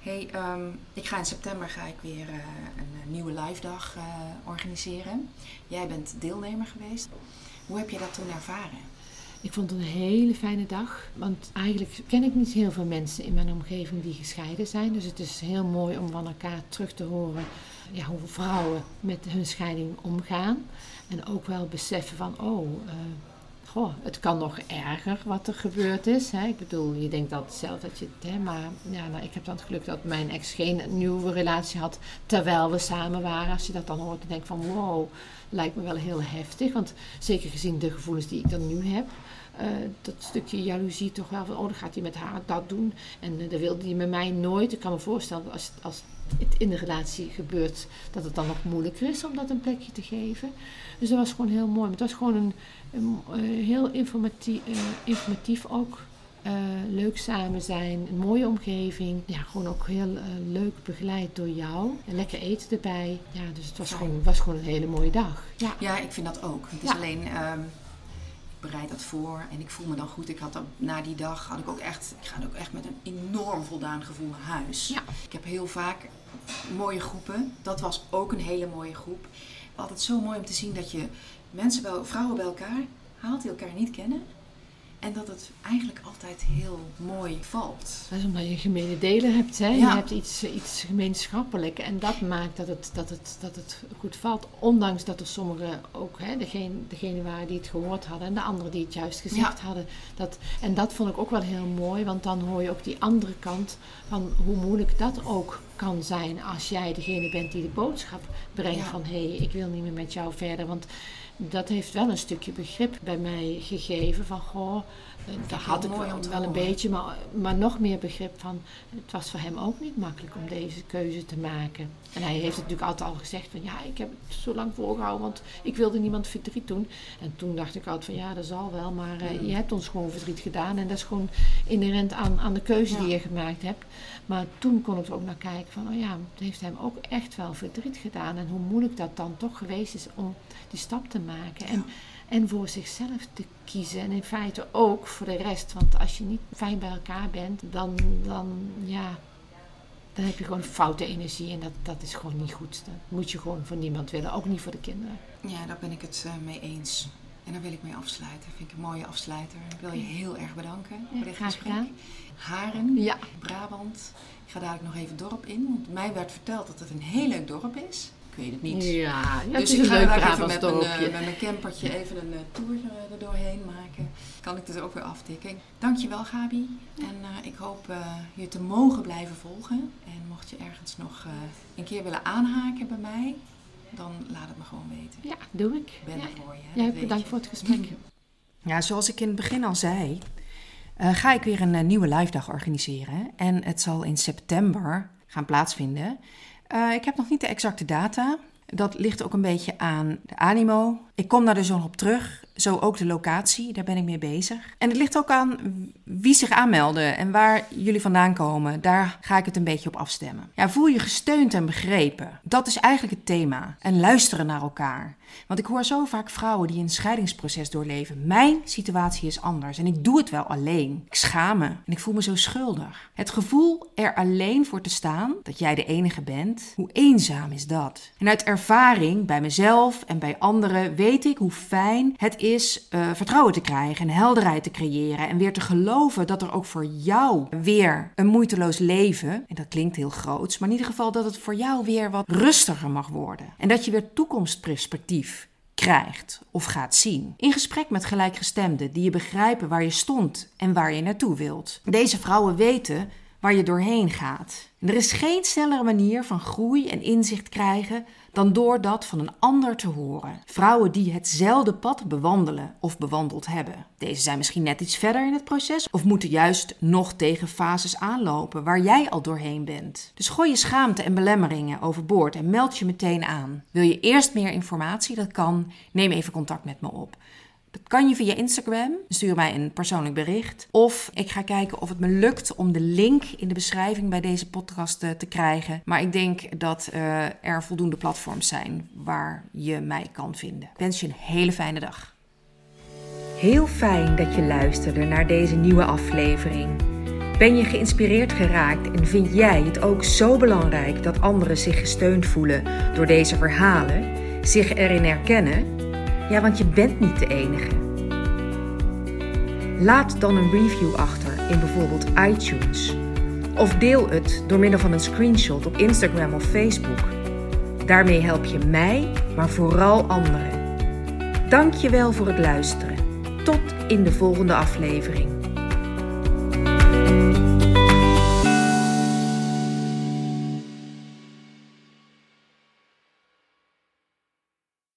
Hey, ehm, ik ga in september ga ik weer eh, een eh, nieuwe live dag organiseren. Jij bent deelnemer geweest. Hoe heb je dat toen ervaren? Ik vond het een hele fijne dag. Want eigenlijk ken ik niet heel veel mensen in mijn omgeving die gescheiden zijn. Dus het is heel mooi om van elkaar terug te horen ja, hoe vrouwen met hun scheiding omgaan. En ook wel beseffen van, oh, eh, goh, het kan nog erger wat er gebeurd is. Hè. Ik bedoel, je denkt altijd zelf dat je het... Hè, maar ja, nou, ik heb dan het geluk dat mijn ex geen nieuwe relatie had terwijl we samen waren. Als je dat dan hoort, dan denk ik van, wow, lijkt me wel heel heftig. Want zeker gezien de gevoelens die ik dan nu heb... eh, dat stukje jaloezie toch wel van, oh, dan gaat hij met haar dat doen. En eh, dat wilde hij met mij nooit. Ik kan me voorstellen dat als, als het in de relatie gebeurt, dat het dan nog moeilijker is om dat een plekje te geven. Dus dat was gewoon heel mooi. Maar het was gewoon een, een, eh, heel informatief, informatief ook. Leuk samen zijn, een mooie omgeving. Ja, gewoon ook heel leuk begeleid door jou. En lekker eten erbij. Ja, dus het was, gewoon, was gewoon een hele mooie dag. Ja. Ja, ik vind dat ook. Het is Ja. alleen, ehm, bereid dat voor en ik voel me dan goed. Ik had dan, na die dag had ik ook echt, ik ga ook echt met een enorm voldaan gevoel naar huis. Ja. Ik heb heel vaak mooie groepen. Dat was ook een hele mooie groep. Altijd zo mooi om te zien dat je mensen, bij, vrouwen bij elkaar haalt die elkaar niet kennen. En dat het eigenlijk altijd heel mooi valt. Dat is omdat je gemene delen hebt. Hè? Je Ja. hebt iets, iets gemeenschappelijk. En dat maakt dat het, dat, het, dat het goed valt. Ondanks dat er sommigen ook, hè, degene, degene waren die het gehoord hadden. En de anderen die het juist gezegd hadden. Dat, en dat vond ik ook wel heel mooi. Want dan hoor je ook die andere kant van hoe moeilijk dat ook kan zijn. Als jij degene bent die de boodschap brengt Ja. van... Hé, hey, ik wil niet meer met jou verder. Want dat heeft wel een stukje begrip bij mij gegeven. Van, goh, Daar had ik wel, wel een beetje, maar, maar nog meer begrip van. Het was voor hem ook niet makkelijk om deze keuze te maken. En hij heeft het natuurlijk altijd al gezegd van ja, ik heb het zo lang volgehouden, want ik wilde niemand verdriet doen. En toen dacht ik altijd van ja, dat zal wel, maar uh, je hebt ons gewoon verdriet gedaan. En dat is gewoon inherent aan, aan de keuze die je gemaakt hebt. Maar toen kon ik er ook naar kijken van oh ja, het heeft hem ook echt wel verdriet gedaan. En hoe moeilijk dat dan toch geweest is om die stap te maken. En, en voor zichzelf te kiezen. En in feite ook voor de rest. Want als je niet fijn bij elkaar bent, dan, dan, ja, dan heb je gewoon foute energie. En dat, dat is gewoon niet goed. Dat moet je gewoon voor niemand willen. Ook niet voor de kinderen. Ja, daar ben ik het uh, mee eens. En daar wil ik mee afsluiten. Dat vind ik een mooie afsluiter. Ik wil je heel erg bedanken ja, voor dit graag gesprek. gedaan. Haren, Ja. Brabant. Ik ga dadelijk nog even het dorp in. Want mij werd verteld dat het een heel leuk dorp is. Ik weet het niet. Ja, ja het dus is ik een ga daar even met mijn, eh, met mijn campertje even een eh, tour eh, er doorheen maken. Kan ik dus ook weer aftikken. Dankjewel Gabi. En eh, ik hoop je te mogen blijven volgen. En mocht je ergens nog eh, een keer willen aanhaken bij mij, dan laat het me gewoon weten. Ja, doe ik. Ik ben Ja. er voor je. Ja, bedankt je. voor het gesprek. Ja, zoals ik in het begin al zei, eh, ga ik weer een nieuwe live dag organiseren. En het zal in september gaan plaatsvinden. Eh, ik heb nog niet de exacte data. Dat ligt ook een beetje aan de animo. Ik kom daar dus nog op terug. Zo ook de locatie, daar ben ik mee bezig. En het ligt ook aan wie zich aanmelden en waar jullie vandaan komen. Daar ga ik het een beetje op afstemmen. Ja, voel je gesteund en begrepen. Dat is eigenlijk het thema. En luisteren naar elkaar. Want ik hoor zo vaak vrouwen die een scheidingsproces doorleven. Mijn situatie is anders en ik doe het wel alleen. Ik schaam me en ik voel me zo schuldig. Het gevoel er alleen voor te staan, dat jij de enige bent, hoe eenzaam is dat? En uit ervaring bij mezelf en bij anderen weet ik hoe fijn het is eh, vertrouwen te krijgen en helderheid te creëren. En weer te geloven dat er ook voor jou weer een moeiteloos leven, en dat klinkt heel groots, maar in ieder geval dat het voor jou weer wat rustiger mag worden. En dat je weer toekomstperspectief krijgt of gaat zien. In gesprek met gelijkgestemden die je begrijpen waar je stond en waar je naartoe wilt. Deze vrouwen weten waar je doorheen gaat. Er is geen snellere manier van groei en inzicht krijgen dan door dat van een ander te horen. Vrouwen die hetzelfde pad bewandelen of bewandeld hebben. Deze zijn misschien net iets verder in het proces of moeten juist nog tegen fases aanlopen waar jij al doorheen bent. Dus gooi je schaamte en belemmeringen overboord en meld je meteen aan. Wil je eerst meer informatie? Dat kan. Neem even contact met me op. Dat kan je via Instagram. Stuur mij een persoonlijk bericht. Of ik ga kijken of het me lukt om de link in de beschrijving bij deze podcast eh, te krijgen. Maar ik denk dat eh, er voldoende platforms zijn waar je mij kan vinden. Ik wens je een hele fijne dag. Heel fijn dat je luisterde naar deze nieuwe aflevering. Ben je geïnspireerd geraakt en vind jij het ook zo belangrijk dat anderen zich gesteund voelen door deze verhalen, zich erin herkennen? Ja, want je bent niet de enige. Laat dan een review achter in bijvoorbeeld iTunes. Of deel het door middel van een screenshot op Instagram of Facebook. Daarmee help je mij, maar vooral anderen. Dank je wel voor het luisteren. Tot in de volgende aflevering.